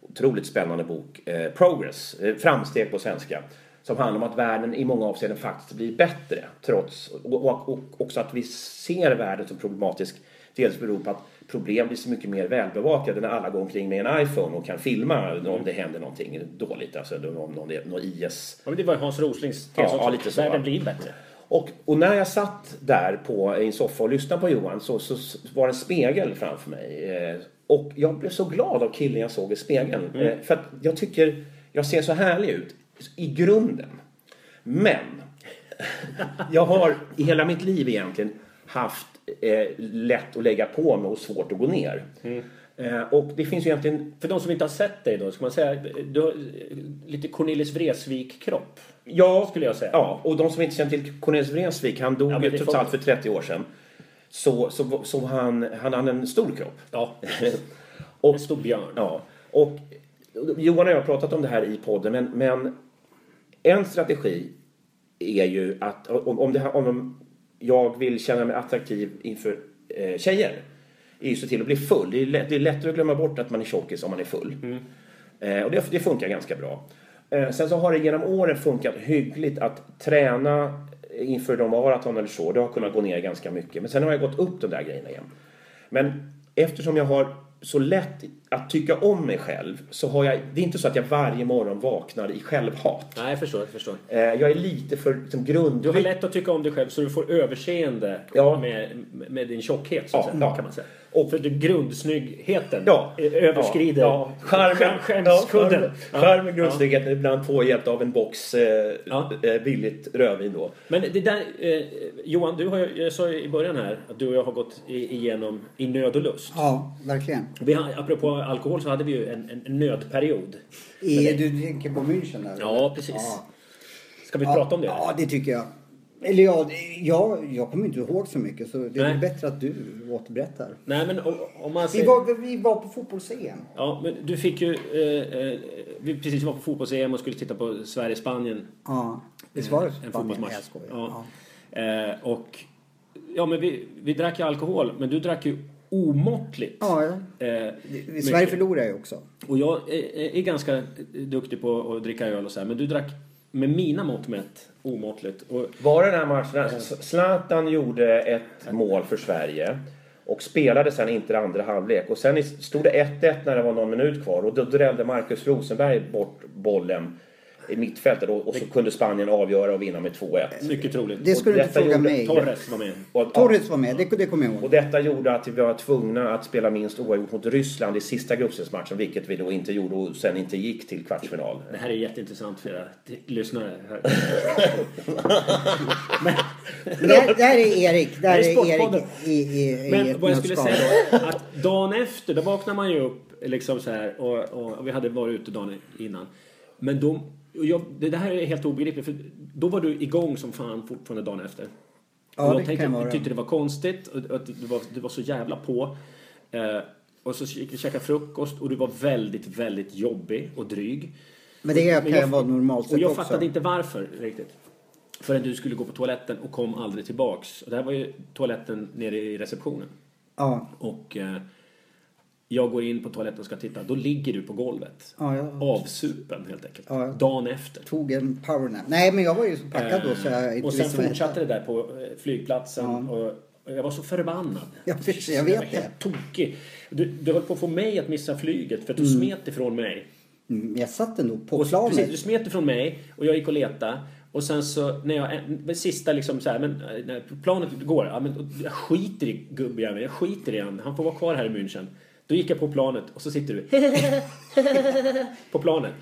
otroligt spännande bok eh, Progress, eh, framsteg på svenska. Som handlar om att världen i många avseenden faktiskt blir bättre. Trots, och, och, och också att vi ser världen som problematisk. Dels beror på att problem blir så mycket mer välbevakade när alla går omkring med en iPhone och kan filma om det händer någonting dåligt. Alltså om någon, någon IS Ja, men det var Hans Roslings tes Ja, ja, lite så, Världen blir bättre. och, och när jag satt där på, i en soffa och lyssnade på Johan så, så, så var det en spegel framför mig. Eh, och jag blev så glad av killen jag såg i spegeln. Eh, för att jag tycker jag ser så härlig ut i grunden. Men jag har i hela mitt liv egentligen haft eh, lätt att lägga på mig och svårt att gå ner. Eh, och det finns ju egentligen För de som inte har sett dig då, ska man säga, du har eh, lite Cornelis Vreeswijk-kropp. Ja, Skulle jag säga. Ja, och de som inte känner till Cornelis Vreeswijk, han dog Ja, ju trots får- allt för 30 år sedan. Så, så, så han, han hade en stor kropp. Ja, Och, en stor björn. ja, och Johan och jag har pratat om det här i podden, men, men en strategi är ju att om, om, det, om jag vill känna mig attraktiv inför eh, tjejer, är ju så till att bli full. Det är, lätt, det är lättare att glömma bort att man är tjockis om man är full. Eh, och det, det funkar ganska bra. Eh, sen så har det genom åren funkat hyggligt att träna inför de maraton eller så. Det har kunnat gå ner ganska mycket. Men sen har jag gått upp de där grejerna igen. Men eftersom jag har så lätt att tycka om mig själv så har jag, det är inte så att jag varje morgon vaknar i självhat. Nej, jag förstår. Jag förstår. Eh, jag är lite för liksom, grund... Du har lätt att tycka om dig själv så du får överseende Ja. med, med din tjockhet så att Ja, säga, ja. kan man säga. Och- för grundsnyggheten Ja. överskrider Ja, charmen, skäm- skämskudden. Ja, Ja. charmen, grundtryggheten, ibland påhjälpt av en box eh, Ja. eh, billigt rödvin då. Men det där, eh, Johan, du har, ju- jag sa ju i början här att du och jag har gått igenom i nöd och lust. Ja, verkligen. Vi har, apropå alkohol så hade vi ju en, en, en nödperiod. I, du tänker på München där? Ja, eller? precis. Ja. Ska vi Ja, prata om det? Ja, det tycker jag. Eller ja, det- jag, jag kommer inte ihåg så mycket så det är Nej. bättre att du återberättar. Nej, men om, om man Vi ser... var, vi var på fotbolls-EM. Ja, men du fick ju... Eh, eh, vi precis var på fotbolls-EM och skulle titta på Sverige-Spanien. Ja, visst var det En fotbollsmatch. Ja. Ja. Eh, och... Ja, men vi, vi drack ju alkohol, men du drack ju omåttligt. Ja, ja. Eh, Vi- Sverige mycket. förlorar ju också. Och jag är, är ganska duktig på att dricka öl och så här, men du drack med mina mått mätt omåttligt. Och Var det den här matchen där Zlatan gjorde ett mål för Sverige och spelade sen inte det andra halvlek och sen stod det 1-1 när det var någon minut kvar och då drällde Marcus Rosenberg bort bollen i mittfältet och, och så kunde Spanien avgöra och vinna med 2-1. mycket troligt. Det skulle du inte fråga gjorde mig. Torres var med. Och, Torres var med, det, det kommer jag och ihåg. detta gjorde att vi var tvungna att spela minst oavgjort mot Ryssland i sista gruppspelsmatchen, vilket vi då inte gjorde och sen inte gick till kvartsfinal. Det här är jätteintressant för era lyssnare. Men det, här, det här är Erik. Det här Det är är Erik i, i, i Men vad jag skulle säga då, att dagen efter, då vaknar man ju upp liksom så här och, och, och vi hade varit ute dagen innan. Men då, och jag, det det här är helt obegripligt för då var du igång som fan fortfarande dagen efter. Ja, och jag tänkte, jag tyckte det var konstigt och och att du var, du var så jävla på. Eh, och så gick vi och käkade frukost och du var väldigt, väldigt jobbig och dryg. Men det kan jag vara normalt Och sett jag också. fattade inte varför riktigt. Förrän du skulle gå på toaletten och kom aldrig tillbaks. Och det här var ju toaletten nere i receptionen. Ja, Och eh, jag går in på toaletten och ska titta. Då ligger du på golvet. ja, jag Avsupen helt enkelt. Ja. Dagen efter. tog en powernap. Nej, men jag var ju så packad då så jag Eh, inte och sen fortsatte det där på eh, flygplatsen. Och och jag var så förbannad. Ja, precis, jag var vet helt tokig. Du, du höll på att få mig att missa flyget för att du smet ifrån mig. Mm, Jag satt ändå på Och planet. precis, du smet ifrån mig och jag gick och letade. Och sen så när jag, men sista liksom så här, men eh, när planet går, ja men jag skiter i gubbjäveln, jag skiter i han, han får vara kvar här i München. Då gick jag på planet och så sitter du på planet.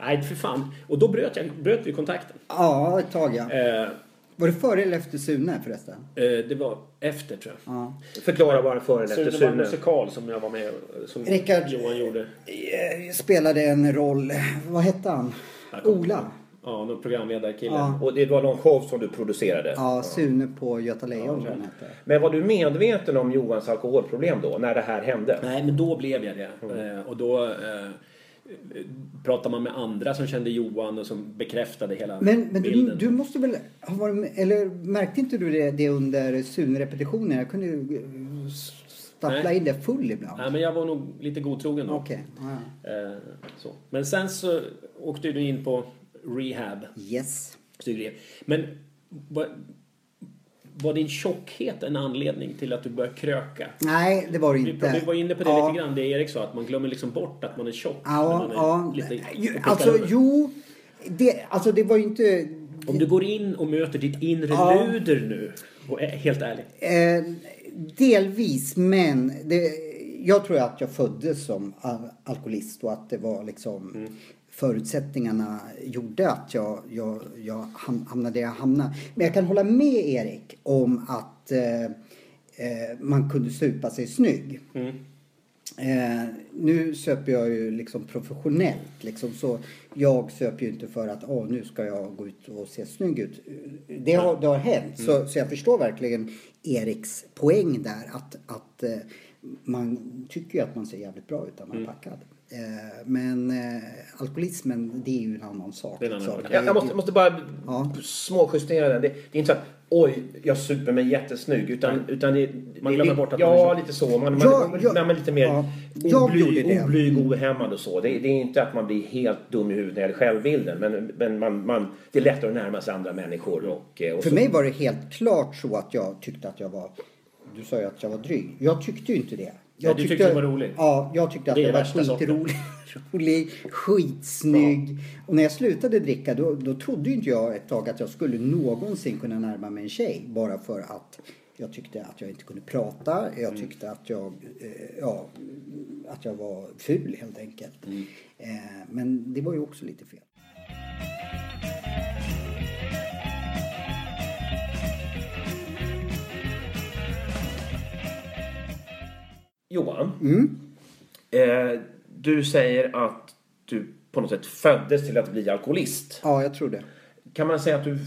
Nej, för fan. Och då bröt, jag, bröt vi kontakten. Ja, ett tag ja. Eh, Var det före eller efter Sune förresten? eh, det var efter tror jag. Ja. Förklara bara före eller efter det var en Sune. musikal som jag var med som Rickard- Johan gjorde. Eh, Spelade en roll, vad hette han? Ola. Ja, någon programledarkille. Ja. Och det var någon show som du producerade. Ja, Sune på Göta Lejon hette. Men var du medveten om Johans alkoholproblem då, när det här hände? Nej, men då blev jag det. Eh, och då eh, pratade man med andra som kände Johan och som bekräftade hela Men, men du, bilden. du måste väl ha varit med, eller märkte inte du det, det under Sune-repetitionen? Jag kunde ju eh, stappla Nej. in det full ibland. Nej, men jag var nog lite godtrogen då. Okej, ja, ja. Eh, så. Men sen så åkte du in på rehab. Yes. Men var, var din tjockhet en anledning till att du började kröka? Nej, det var det inte. vi var inne på det Ja. lite grann, det Erik sa, att man glömmer liksom bort att man är tjock. Ja, är ja. lite Alltså, jo. Det, alltså det var ju inte... Om du går in och möter ditt inre Ja. luder nu, och är helt ärlig. Eh, delvis, men det, jag tror att jag föddes som al- alkoholist och att det var liksom Mm. Förutsättningarna gjorde att jag, jag, jag ham- hamnade där jag hamnade. Men jag kan hålla med Erik om att eh, eh, man kunde supa sig snygg. Mm. Eh, nu söper jag ju liksom professionellt. Liksom, så jag söper ju inte för att åh, nu ska jag gå ut och se snygg ut. Det har, det har hänt. Så, så jag förstår verkligen Eriks poäng där. Att, att eh, man tycker ju att man ser jävligt bra ut när man är packad. Eh, men eh, alkoholismen, det är ju en annan sak. Det är en annan sak. Jag, jag måste, måste bara Ja. småjustera den. Det, det är inte så att oj, jag super mig jättesnygg. Utan, utan det, Man glömmer bort att man Ja, är så- lite så. Man, man, Ja, man, ja. man är lite mer Ja. Oblyg, oblyg ohämmad och så. Det, det är inte att man blir helt dum i huvudet när det gäller självbilden. Men, men man, man, det är lättare att närma sig andra människor. Och, eh, och För så. mig var det helt klart så att jag tyckte att jag var... Du sa ju att jag var dryg. Jag tyckte ju inte det. Ja, du tyckte det var roligt? Ja, jag tyckte att Det det, var skitrolig. rolig, skitsnygg. Och när jag slutade dricka då, då trodde inte jag ett tag att jag skulle någonsin kunna närma mig en tjej. Bara för att jag tyckte att jag inte kunde prata. Jag Mm. tyckte att jag, eh, ja, att jag var ful helt enkelt. Mm. Eh, men det var ju också lite fel. Johan, Mm. eh, du säger att du på något sätt föddes till att bli alkoholist. Ja, jag tror det. Kan man säga att du,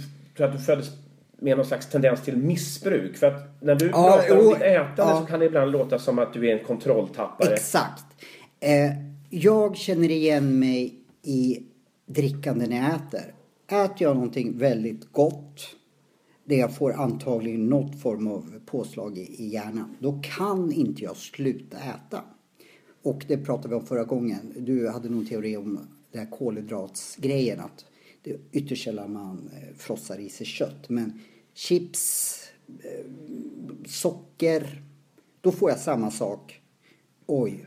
att du föddes med någon slags tendens till missbruk? För att när du Ja, pratar om ditt ätande ja. så kan det ibland låta som att du är en kontrolltappare. Exakt. Eh, jag känner igen mig i drickande när jag äter. Äter jag någonting väldigt gott, där jag får antagligen något form av påslag i, hjärnan, då kan inte jag sluta äta. Och det pratade vi om förra gången. Du hade någon teori om det här kolhydratsgrejen, att det är ytterst sällan man eh, frossar i sig kött. Men chips, eh, socker, då får jag samma sak. Oj.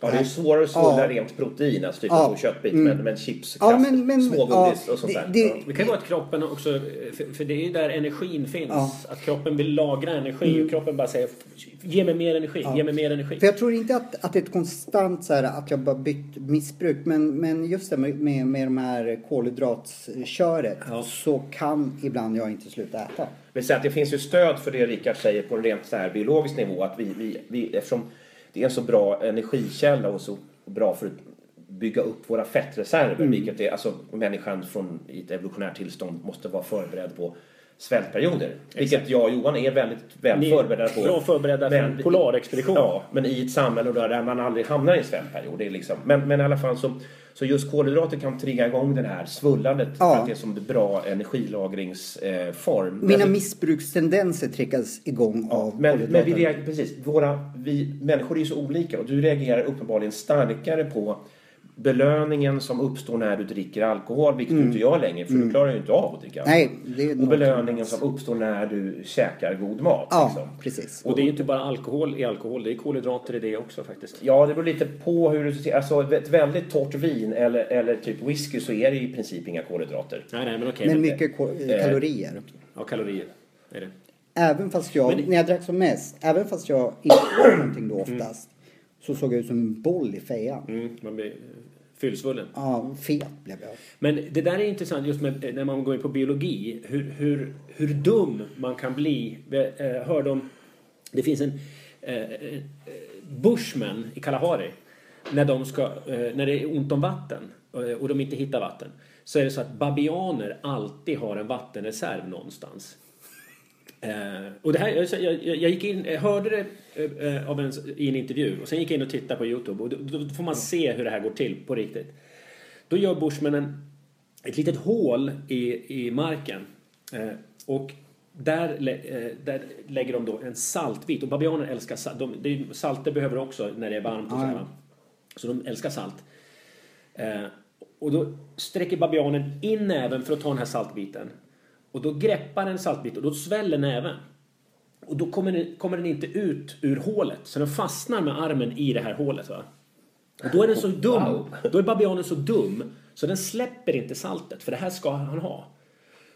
Ja, det är svårare att svälja Ja. rent protein, alltså typ Ja. köttbit, men, men chips, Ja, men- men- smågodis ja, och sånt det- där. det- Ja. Det kan vara att kroppen också, för, för det är ju där energin finns. Ja. Att kroppen vill lagra energi och kroppen bara säger ge mig mer energi, ge mig mer energi. För jag tror inte att, att det är ett konstant så här, att jag bara bytt missbruk. Men, men just det med, med, med de här kolhydratköret Ja. så kan ibland jag inte sluta äta. vill säga att det finns ju stöd för det Rickard säger på en rent så här biologisk nivå. Att vi, vi, vi, eftersom det är en så bra energikälla och så bra för att bygga upp våra fettreserver. Vilket är, alltså människan från, i ett evolutionärt tillstånd måste vara förberedd på svältperioder. Vilket jag och Johan är väldigt väl Ni förberedda på. bra förberedda för en Men- polarexpedition. Ja, men i ett samhälle där man aldrig hamnar i en svältperiod. Det är liksom, men, men i alla fall så, så just kolhydrater kan trigga igång det här svullandet Ja. för att det är som en bra energilagringsform. Mina Alltså, missbrukstendenser triggas igång av men, men vi reagerar, precis, våra, vi människor är ju så olika och du reagerar uppenbarligen starkare på belöningen som uppstår när du dricker alkohol, vilket du inte gör längre för du klarar ju inte av att dricka alkohol. Mm. Nej, det är och belöningen som uppstår när du käkar god mat. Ja, liksom. precis. Och det är ju inte bara alkohol i alkohol, det är kolhydrater i det också faktiskt. Ja, det beror lite på hur du ser. Alltså ett väldigt torrt vin eller, eller typ whisky så är det i princip inga kolhydrater. Nej, nej, men okej. Men men- mycket ko- Eh. kalorier. Ja, kalorier är det. Även fast jag, Men- när jag drack som mest, även fast jag inte åt någonting då oftast, så såg jag ut som en boll i fejan. Mm, man blir fyllsvullen. Ja, fet blev jag. Men det där är intressant just med, när man går in på biologi. Hur, hur, hur dum man kan bli. Vi eh, hörde om... Det finns en... Eh, eh, Bushmen i Kalahari. När, de ska, eh, när det är ont om vatten eh, och de inte hittar vatten. Så är det så att babianer alltid har en vattenreserv någonstans. Eh, och det här, jag, jag, jag gick in, jag hörde det eh, av en, i en intervju och sen gick jag in och tittade på Youtube och då, då får man se hur det här går till på riktigt. Då gör bushmännen ett litet hål i, i marken eh, och där, där lägger de då en saltbit och babianer älskar salt. De, salter behöver också när det är varmt och så, här, så de älskar salt. Och då sträcker babianen in näven för att ta den här saltbiten. Och då greppar den saltbiten och då sväller näven. Och då kommer den, kommer den inte ut ur hålet. Så den fastnar med armen i det här hålet. Va? Och då är den så dum. Då är babianen så dum så den släpper inte saltet. För det här ska han ha.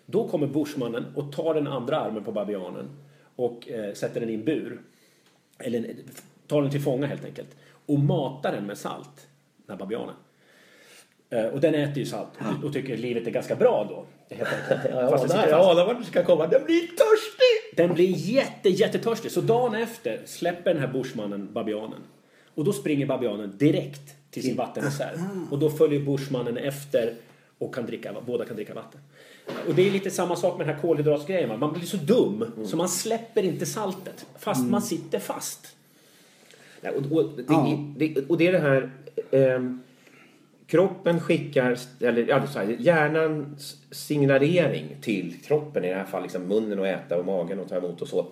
Då kommer bushmannen och tar den andra armen på babianen och eh, sätter den i en bur. Eller tar den till fånga helt enkelt. Och matar den med salt. Den här babianen. Eh, och den äter ju salt och tycker livet är ganska bra då. Helt enkelt. Ja, Fast där vart du ska komma. Den blir törstig! Den blir jätte, jättetörstig. Så dagen efter släpper den här bushmannen babianen. Och då springer babianen direkt till sin vattenreserv. Och då följer bushmannen efter och kan dricka, båda kan dricka vatten. Och det är lite samma sak med den här kolhydratsgrejen. Man blir så dum så man släpper inte saltet fast man sitter fast. Och, och, det, Ja. det, och det är det här... ehm, kroppen skickar, eller ja, så här, hjärnans signalering till kroppen, i det här fallet liksom munnen och äta och magen och ta emot och så.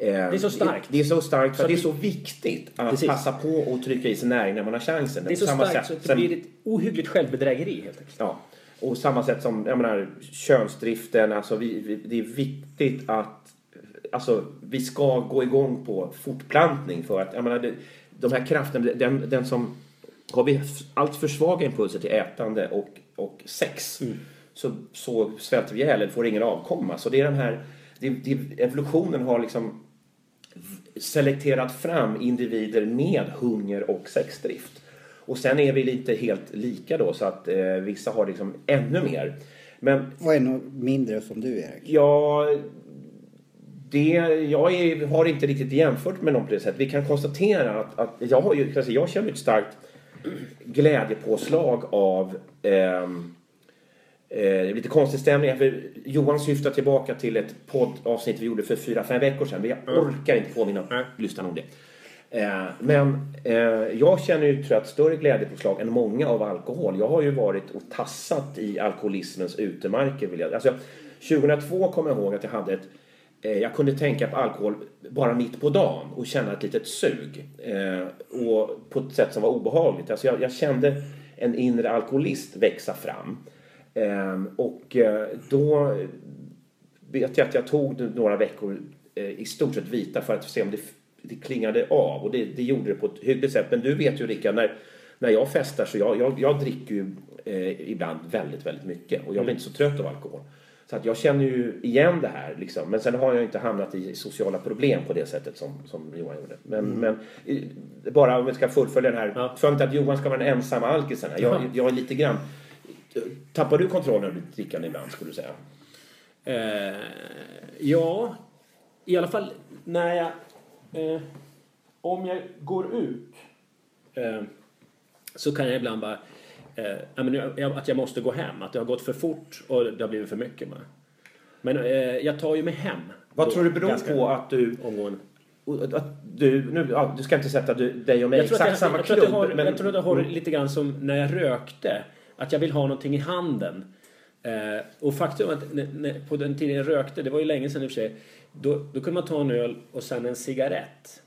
det är så starkt. Det, är så starkt för Så det är så viktigt att Precis. passa på och trycka i sig näring när man har chansen. Det är så starkt så sätt- att det blir ett ohyggligt självbedrägeri helt enkelt. Ja, och samma sätt som jag menar, könsdriften. Alltså vi, vi, det är viktigt att alltså, vi ska gå igång på fortplantning för att jag menar, det, de här krafterna, den, den som... Har vi allt för svaga impulser till ätande och, och sex så, så svälter vi ihjäl eller får ingen avkomma. Så det är den här... Det, det, evolutionen har liksom selekterat fram individer med hunger och sexdrift. Och sen är vi lite helt lika då så att eh, vissa har liksom ännu mer. Men Och ännu mindre som du Erik. Ja, det, jag är, har inte riktigt jämfört med någon på det sättet. Vi kan konstatera att, att jag, har ju, alltså jag känner ett starkt glädjepåslag av ehm, eh, lite konstig stämning. För Johan syftar tillbaka till ett poddavsnitt vi gjorde för fyra, fem veckor sedan. Men jag orkar inte påminna Nej. lyssnarna om det. Eh, men eh, jag känner ju tror jag, ett större glädjepåslag än många av alkohol. Jag har ju varit och tassat i alkoholismens utemarker. Vill jag. Alltså, 2002 kommer jag ihåg att jag hade ett eh, Eh, jag kunde tänka på alkohol bara mitt på dagen och känna ett litet sug. Eh, och på ett sätt som var obehagligt. Alltså jag, jag kände en inre alkoholist växa fram. Eh, och eh, då vet jag att jag tog några veckor eh, i stort sett vita för att se om det, det klingade av. Och det, det gjorde det på ett hyggligt sätt. Men du vet ju Rickard, när, när jag festar så jag, jag, jag dricker ju eh, ibland väldigt, väldigt mycket. Och jag blir inte så trött av alkohol. Så att jag känner ju igen det här. Liksom. Men sen har jag inte hamnat i sociala problem på det sättet som, som Johan gjorde. Men, men eh, bara om vi ska fullfölja den här. Ja. För inte att Johan ska vara den ensamma alkisen här. Jag, Ja. jag är lite grann... Tappar du kontrollen över ditt drickande ibland skulle du säga? Eh, ja, i alla fall när jag... Eh, om jag går ut eh, så kan jag ibland bara... Eh, att jag måste gå hem. Att det har gått för fort och det har blivit för mycket bara. Men eh, jag tar ju mig hem. Vad tror du beror på att du... Omgående. Att du, nu, ja, du ska inte sätta du, dig och mig i exakt jag, samma jag, klubb. det har, men, jag tror att det har lite grann som när jag rökte. Att jag vill ha någonting i handen. Eh, och faktum är att när, när, på den tiden jag rökte, det var ju länge sedan i och för sig, då, då kunde man ta en öl och sen en cigarett.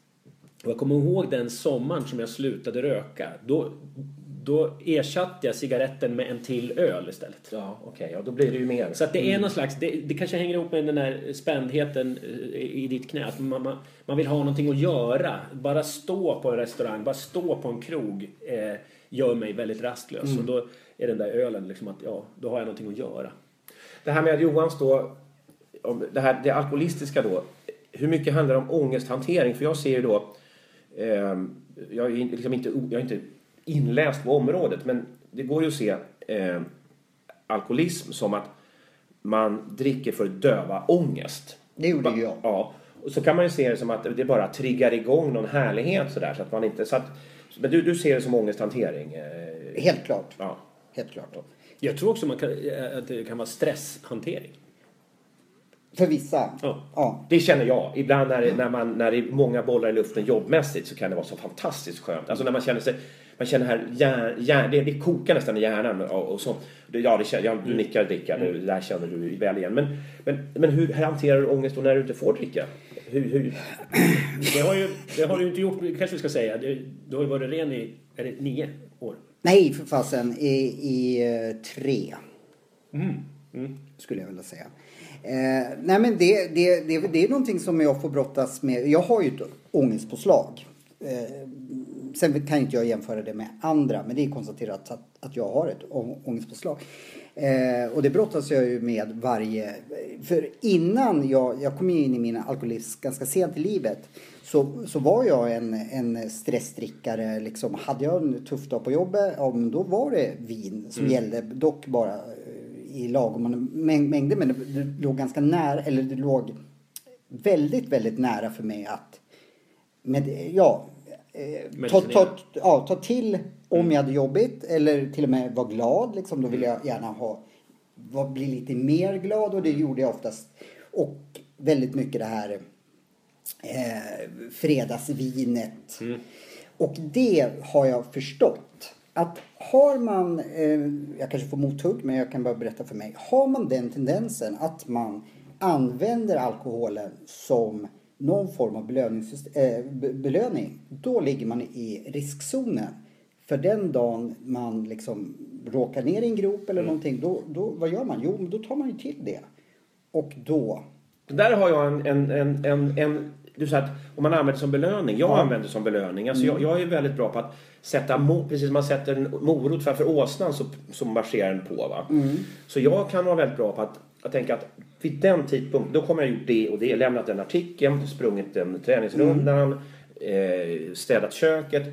Och jag kommer ihåg den sommaren som jag slutade röka. Då, då ersatte jag cigaretten med en till öl istället. Ja, okej. ja, då blir det ju mer. Så att det är någon slags, det, det kanske hänger ihop med den där spändheten eh, i ditt knä. Att man, man, man vill ha någonting att göra. Bara stå på en restaurang, bara stå på en krog eh, gör mig väldigt rastlös. Och då är den där ölen liksom att, ja, då har jag någonting att göra. Det här med Johans då, om det, här, det alkoholistiska då. Hur mycket handlar det om ångesthantering? För jag ser ju då, eh, jag, är liksom inte, jag är inte inläst på området, men det går ju att se eh, alkoholism som att man dricker för att döva ångest. Det gjorde ju jag. Ja. Och så kan man ju se det som att det bara triggar igång någon härlighet sådär. Så att man inte, så att, men du, du ser det som ångesthantering? Eh, Helt klart. ja. Helt klart. Jag tror också man kan, eh, att det kan vara stresshantering. För vissa. Ja. Ja. Det känner jag. Ibland när, när, man, när det är många bollar i luften jobbmässigt så kan det vara så fantastiskt skönt. Alltså när man känner sig... Man känner här, hjär, hjär, det, det kokar nästan i hjärnan och, och så. Det- Ja, det känner, ja, du nickar Rickard, det där känner du väl igen. Men, men, men hur hanterar du ångest då när du inte får dricka? Hur, hur, Det har, ju, det har du inte gjort, kanske vi ska säga. Du har ju varit ren i, är det nio år? Nej, för fasen. I, i eh, tre. Skulle jag vilja säga. Eh, nej men det, det, det, det är någonting som jag får brottas med. Jag har ju ett ångestpåslag. Eh, sen kan inte jag jämföra det med andra. Men det är konstaterat att, att jag har ett ångestpåslag. Eh, och det brottas jag ju med varje... För innan jag, jag kom in i min alkoholism ganska sent i livet. Så, så var jag en, en stressdrickare. Liksom. Hade jag en tuff dag på jobbet, ja, då var det vin som gällde. Dock bara eh, i lagom mäng- mängder. Men det, det låg ganska nära, eller det låg väldigt, väldigt nära för mig att med, ja, eh, ta, ta, ja, ta till om jag hade jobbigt eller till och med vara glad. Liksom. Då ville jag gärna ha, var, bli lite mer glad och det gjorde jag oftast. Och väldigt mycket det här eh, fredagsvinet. Och det har jag förstått. Att har man, eh, jag kanske får mothugg men jag kan bara berätta för mig. Har man den tendensen att man använder alkoholen som någon form av eh, be- belöning. Då ligger man i riskzonen. För den dagen man liksom råkar ner i en grop eller någonting. Då, då, vad gör man? Jo, då tar man ju till det. Och då Där har jag en, en, en, en, en du sa att om man använder som belöning. Jag använder som belöning. Alltså Mm. jag, jag är väldigt bra på att sätta, precis som man sätter en morot framför åsnan så, så marscherar den på. Va? Mm. Så jag kan vara väldigt bra på att, att tänka att vid den tidpunkten, då kommer jag gjort det och det. Lämnat den artikeln, sprungit den träningsrundan, eh, städat köket.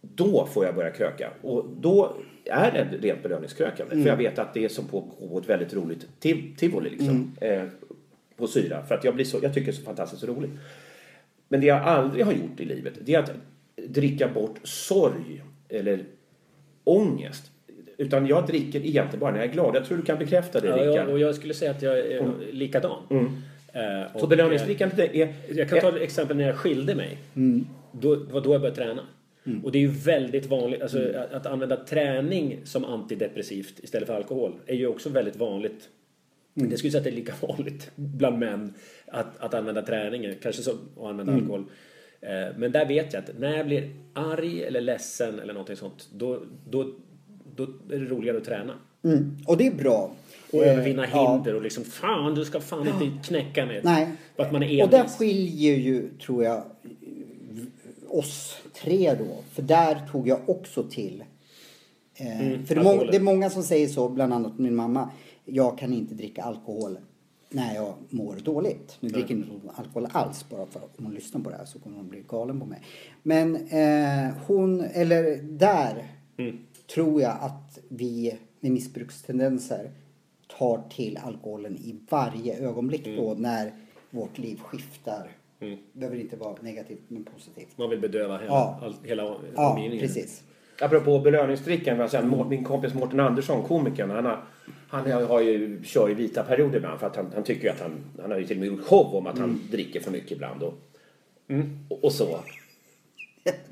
Då får jag börja kröka. Och då är det rent belöningskrökande. För jag vet att det är som på på ett väldigt roligt tiv- tivoli liksom. Eh, på syra. För att jag, blir så, jag tycker det är så fantastiskt roligt. Men det jag aldrig har gjort i livet, det är att dricka bort sorg eller ångest. Utan jag dricker egentligen bara när jag är glad. Jag tror du kan bekräfta det, Ja, Rickard. jag, och jag skulle säga att jag är likadan. Eh, Så och, belöningsdrickandet är... eh, Jag kan ta ett exempel när jag skilde mig. Då det var då jag började träna. Och det är ju väldigt vanligt, alltså att, att använda träning som antidepressivt istället för alkohol är ju också väldigt vanligt. Det skulle säga att det är lika vanligt bland män att, att använda träning, kanske som att använda alkohol. Eh, Men där vet jag att när jag blir arg eller ledsen eller någonting sånt, då, då, då är det roligare att träna. Mm. Och det är bra. Och Eh, övervinna ja. hinder och liksom fan du ska fan inte knäcka mig. Nej. För att man är Och där envis. skiljer ju, tror jag, oss tre då. För där tog jag också till. Eh, Mm, för det är, många, det är många som säger så, bland annat min mamma. Jag kan inte dricka alkohol när jag mår dåligt. Nu dricker inte hon alkohol alls bara för att om hon lyssnar på det här så kommer hon bli galen på mig. Men eh, hon, eller där Mm. Tror jag att vi med missbrukstendenser tar till alkoholen i varje ögonblick Mm. då när vårt liv skiftar. behöver inte vara negativt men positivt. Man vill bedöva hela, Ja. all, hela Ja, omgivningen. precis. Apropå säga, Må- min kompis Mårten Andersson, komikern, han, har, han har har ju, kör ju vita perioder ibland för att han, han tycker att han, han har ju till och med gjort show om att han dricker för mycket ibland och, och, och så.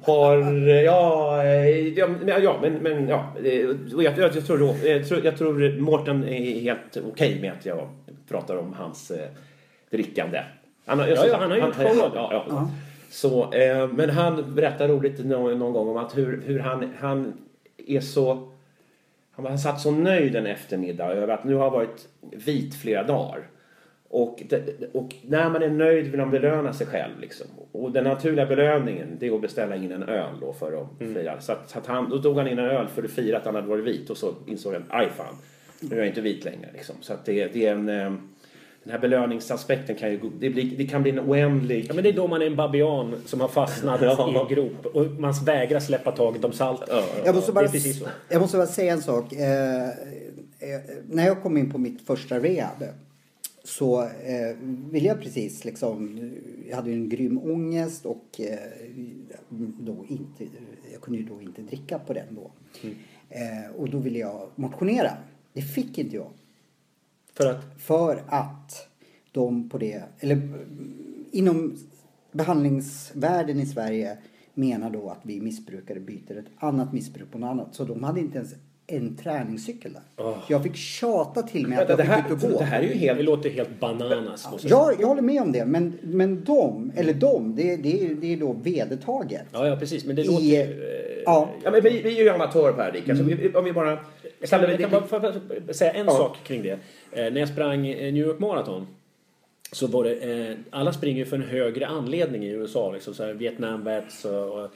Har, ja, eh, ja, men- ja men, men ja, eh, och jag, jag, jag, tror, jag, tror, jag tror Mårten är helt okej med att jag pratar om hans eh, drickande. Han har, Ja, ja, han har show av det. ja, ja. Så, eh, men han berättar roligt någon, någon gång om att hur, hur han, han är så... Han, han satt så nöjd en eftermiddag över att nu har jag varit vit flera dagar. Och, och när man är nöjd vill man belöna sig själv. Liksom. Och den naturliga belöningen det är att beställa in en öl då för att fira. Så, att, så att han, då tog han in en öl för att fira att han hade varit vit och så insåg han, aj fan, nu är jag inte vit längre. Liksom. Så att det, det är en... eh, Den här belöningsaspekten kan ju det, blir, det kan bli en oändlig... Ja, men det är då man är en babian som har fastnat Ja. i en grop och man vägrar släppa taget om saltet. Jag måste, det bara, är precis så. jag måste bara säga en sak. Eh, eh, när jag kom in på mitt första rehab så eh, ville jag precis liksom, jag hade ju en grym ångest och eh, då inte, jag kunde ju då inte dricka på den då. Eh, och då ville jag motionera. Det fick inte jag. För att För att de på det, eller mm, inom behandlingsvärlden i Sverige menar då att vi missbrukare byter ett annat missbruk på något annat. Så de hade inte ens en träningscykel där. Jag fick tjata till mig att jag det, fick här, och gå. det här är ju det helt... låter helt bananas. måste jag. Ja, jag håller med om det. Men, men de, eller de, det, det, är, det är då vedertaget. Ja, ja, precis. Men det I- låter ju... eh, Ja, Ja, men vi, vi är ju amatörer det här Rickard. Så vi, om vi bara... Jag kan, jag kan bara säga en Ja. sak kring det. Eh, när jag sprang eh, New York Marathon så var det, eh, alla springer ju för en högre anledning i USA. Liksom så här Vietnam Vets och, och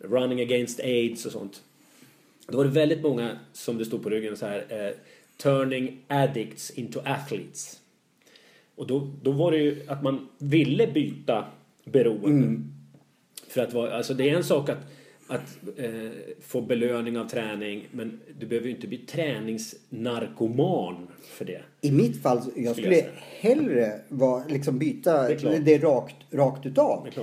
Running Against AIDS och sånt. Då var det väldigt många, som det stod på ryggen, så här eh, Turning addicts into athletes. Och då, då var det ju att man ville byta beroende. För att vara, alltså det är en sak att, att eh, få belöning av träning men du behöver ju inte bli träningsnarkoman för det. I mitt fall, jag Skulle jag hellre vara, liksom byta Det det, rakt, rakt utav. Det.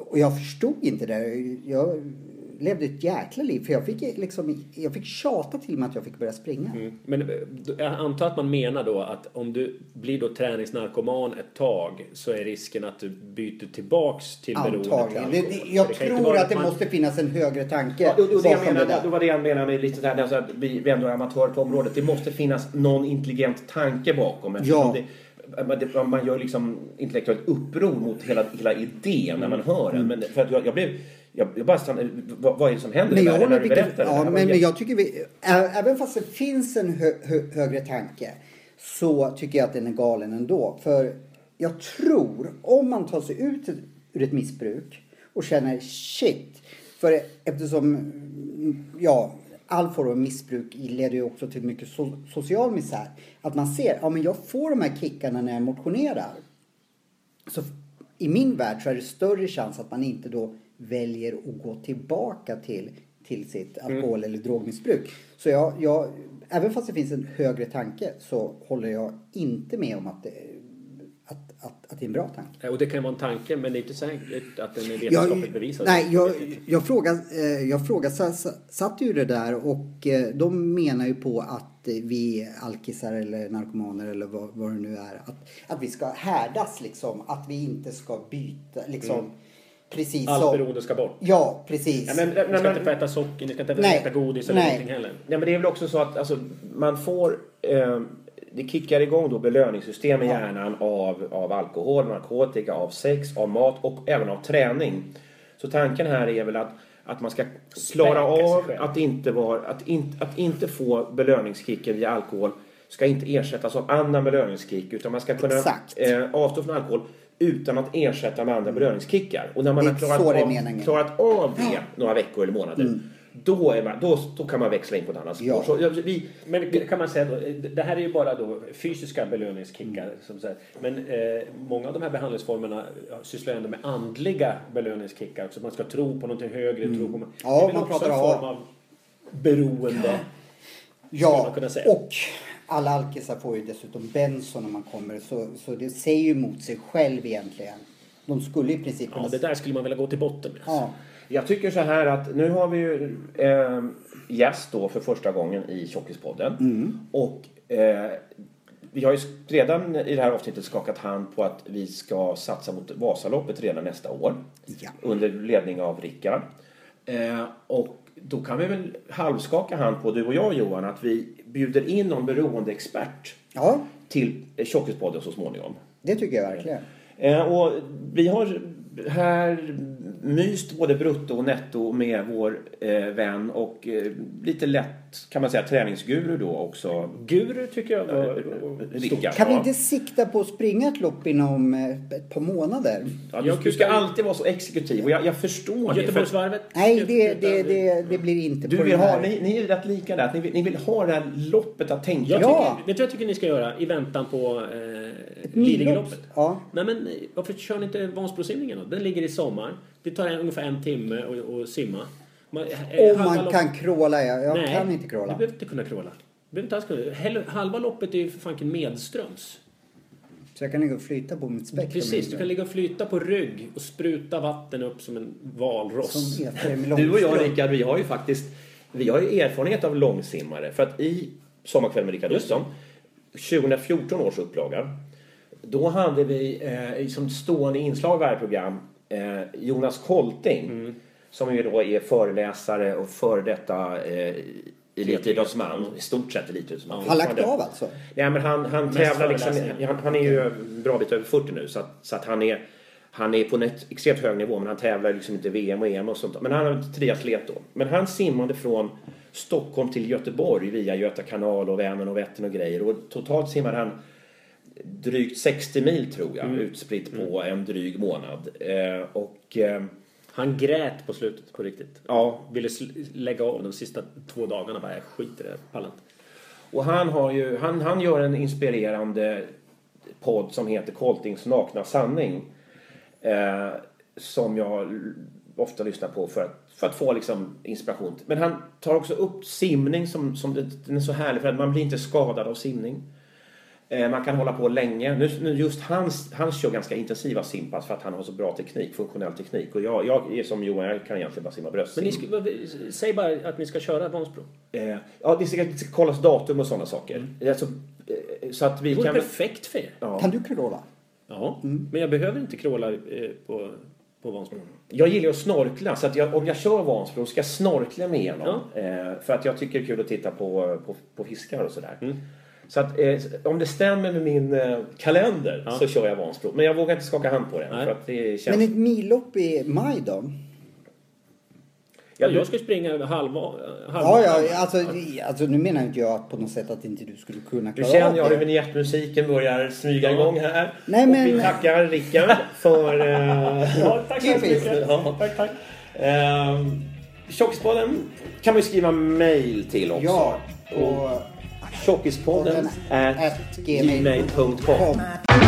Och jag förstod inte det. Jag levde ett jäkla liv. För jag fick, liksom, jag fick tjata till mig att jag fick börja springa. Mm. Men eh, jag antar att man menar då att om du blir då träningsnarkoman ett tag så är risken att du byter tillbaks till beroende Antagligen. Det, det, jag inte tror att det man- måste finnas en högre tanke Ja, och, och det, jag menar, det det var det jag menade med lite där, alltså att vi, vi ändå är amatörer på området. Det måste finnas någon intelligent tanke bakom. Ja. Det, man, det, gör liksom intellektuellt uppror mot hela, hela idén när man Mm. hör den. Men för att jag, jag blev... Jag, jag bara stannade, vad, vad är det som händer Men jag håller när du berättar ja, men, men jag tycker vi, även fast det finns en hö, hö, högre tanke så tycker jag att den är galen ändå. För jag tror, om man tar sig ut ur ett missbruk och känner shit. För eftersom ja, all form av missbruk leder ju också till mycket so social misär. Att man ser, ja men jag får de här kickarna när jag motionerar. Så i min värld så är det större chans att man inte då väljer att gå tillbaka till, till sitt alkohol eller drogmissbruk. Så jag, jag, även fast det finns en högre tanke så håller jag inte med om att det, att, att, att det är en bra tanke. Och det kan vara en tanke men det är inte säkert att den är vetenskapligt bevisad. nej, jag, jag, frågade, eh, jag frågasatte ju det där och eh, de menar ju på att eh, vi alkisar eller narkomaner eller vad, vad det nu är, att, att vi ska härdas liksom, att vi inte ska byta liksom. Precis Allt beroende ska bort. Ja, precis. Ja, men, Ni ska men, inte få äta socker, ni ska inte Nej. äta godis eller Nej. någonting heller. nej, men det är väl också så att alltså, man får... Eh, det kickar igång då belöningssystem i hjärnan av, av alkohol, narkotika, av sex, av mat och även av träning. Så tanken här är väl att, att man ska klara av att inte, vara, att, inte, att inte få belöningskicken via alkohol ska inte ersättas av annan belöningskick utan man ska kunna eh, avstå från alkohol utan att ersätta med andra belöningskickar. Och när man har klarat av, klarat av det några veckor eller månader då, är man, då, då kan man växla in på ett annat spår. Ja. Så, vi, Men kan man säga då, det här är ju bara då fysiska belöningskickar. Som så här. Men eh, många av de här behandlingsformerna sysslar ändå med andliga belöningskickar. Så man ska tro på någonting högre. Tro på, Ja, det är väl man också pratar en om- form av beroende. Ja, man kunna säga. och alla alkisar får ju dessutom benzo när man kommer. Så, så det säger ju emot sig själv egentligen. De skulle i princip Ja, kunna... det där skulle man vilja gå till botten med. Ja. jag tycker så här att nu har vi ju eh, gäst då för första gången i Tjockispodden. Och eh, vi har ju redan i det här avsnittet skakat hand på att vi ska satsa mot Vasaloppet redan nästa år. Ja. Under ledning av Rickard. Eh, och då kan vi väl halvskaka hand på, du och jag Johan, att vi bjuder in någon beroendeexpert ja, till Tjockispodden så småningom. det tycker jag verkligen. Eh, och vi har här myst både brutto och netto med vår eh, vän och eh, lite lätt kan man säga träningsguru då också. Guru tycker jag var... Rickard. Kan vi inte sikta på att springa ett lopp inom eh, ett par månader? Ja, du, Jag du ska alltid vara så exekutiv och jag, jag förstår. För Göteborgsvarvet. Nej, det, det, det, det blir inte du på vill ha, ni, ni är rätt lika där. Ni vill, ni vill ha det här loppet att tänka Jag. Ja. tycker, vet du vad jag tycker ni ska göra i väntan på eh. Lidingöloppet? Ja. Nej men eh, varför kör ni inte Vansbrosimningen då? Den ligger i sommar. Det tar en, ungefär en timme att simma. Man, eh, Om halva man lopp- kan kråla, ja. Jag Nej, kan inte Du kråla. behöver inte kunna kråla. Du behöver inte alls kunna. Halva loppet är ju för fanken medströms. Så jag kan ligga och flyta på mitt spektrum. Precis, du kan ligga och flyta på rygg och spruta vatten upp som en valross. Som Du och jag. Rickard, vi har ju faktiskt vi har ju erfarenhet av långsimmare. För att i Sommarkväll med Rickard. Olsson, 2014 års upplaga, då hade vi eh, som stående inslag i varje program eh, Jonas Kolting, Mm. som ju då är föreläsare och före detta eh, elitidrottsman, i stort sett elitidrottsman. Har lagt av alltså? Ja, men han, han Mest tävlar liksom, han, han är ju bra bit över 40 nu så att, så att han är han är på en ett extremt hög nivå men han tävlar liksom inte VM och EM och sånt. Men han är triatlet då. Men han simmade från Stockholm till Göteborg via Göta kanal och Vänern och Vättern och grejer. Och totalt simmade han drygt 60 mil tror jag utspritt på en dryg månad. Eh, och eh, Han grät på slutet på riktigt. ja, Ville lägga av de sista två dagarna. Bara, jag skiter i det, pallar. Och han, har ju, han, han gör en inspirerande podd som heter Koltings nakna sanning. Eh, som jag ofta lyssnar på för att, för att få liksom inspiration. Men han tar också upp simning som, som det, den är så härlig för att man blir inte skadad av simning. Eh, man kan hålla på länge. Nu, nu just hans, han kör ganska intensiva simpass för att han har så bra teknik, funktionell teknik. Och jag, jag är som Johan, jag kan egentligen bara simma bröstsim. Men ni ska, säg bara att ni ska köra Vansbro. Eh, ja, det ska, det ska kollas datum och sådana saker. Alltså, eh, så att vi Det vore kan... perfekt för er. Ja. Kan du kråla? Ja, men jag behöver inte kråla eh, på, på Vansbro. Jag gillar att snorkla, så att jag, om jag kör Vansbro ska jag snorkla med igenom. Eh, för att jag tycker det är kul att titta på, på, på fiskar och sådär. Så att eh, om det stämmer med min eh, kalender Ja. så kör jag Vansbro. Men jag vågar inte skaka hand på det. Nej. För att det känns... Men ett millopp i maj då? Ja, jag ska springa halva... halva Ja, ja, alltså, alltså nu menar inte jag på något sätt att inte du skulle kunna Nu klara känner av jag hur det. vignettmusiken börjar smyga Ja. igång här. Nej, och men- vi tackar Rickard för... eh, Ja, tack så mycket. Ja. Tack, tack. Eh, Tjockispodden kan man ju skriva mail till också. Ja, och Tjockispodden podden at gmail.com.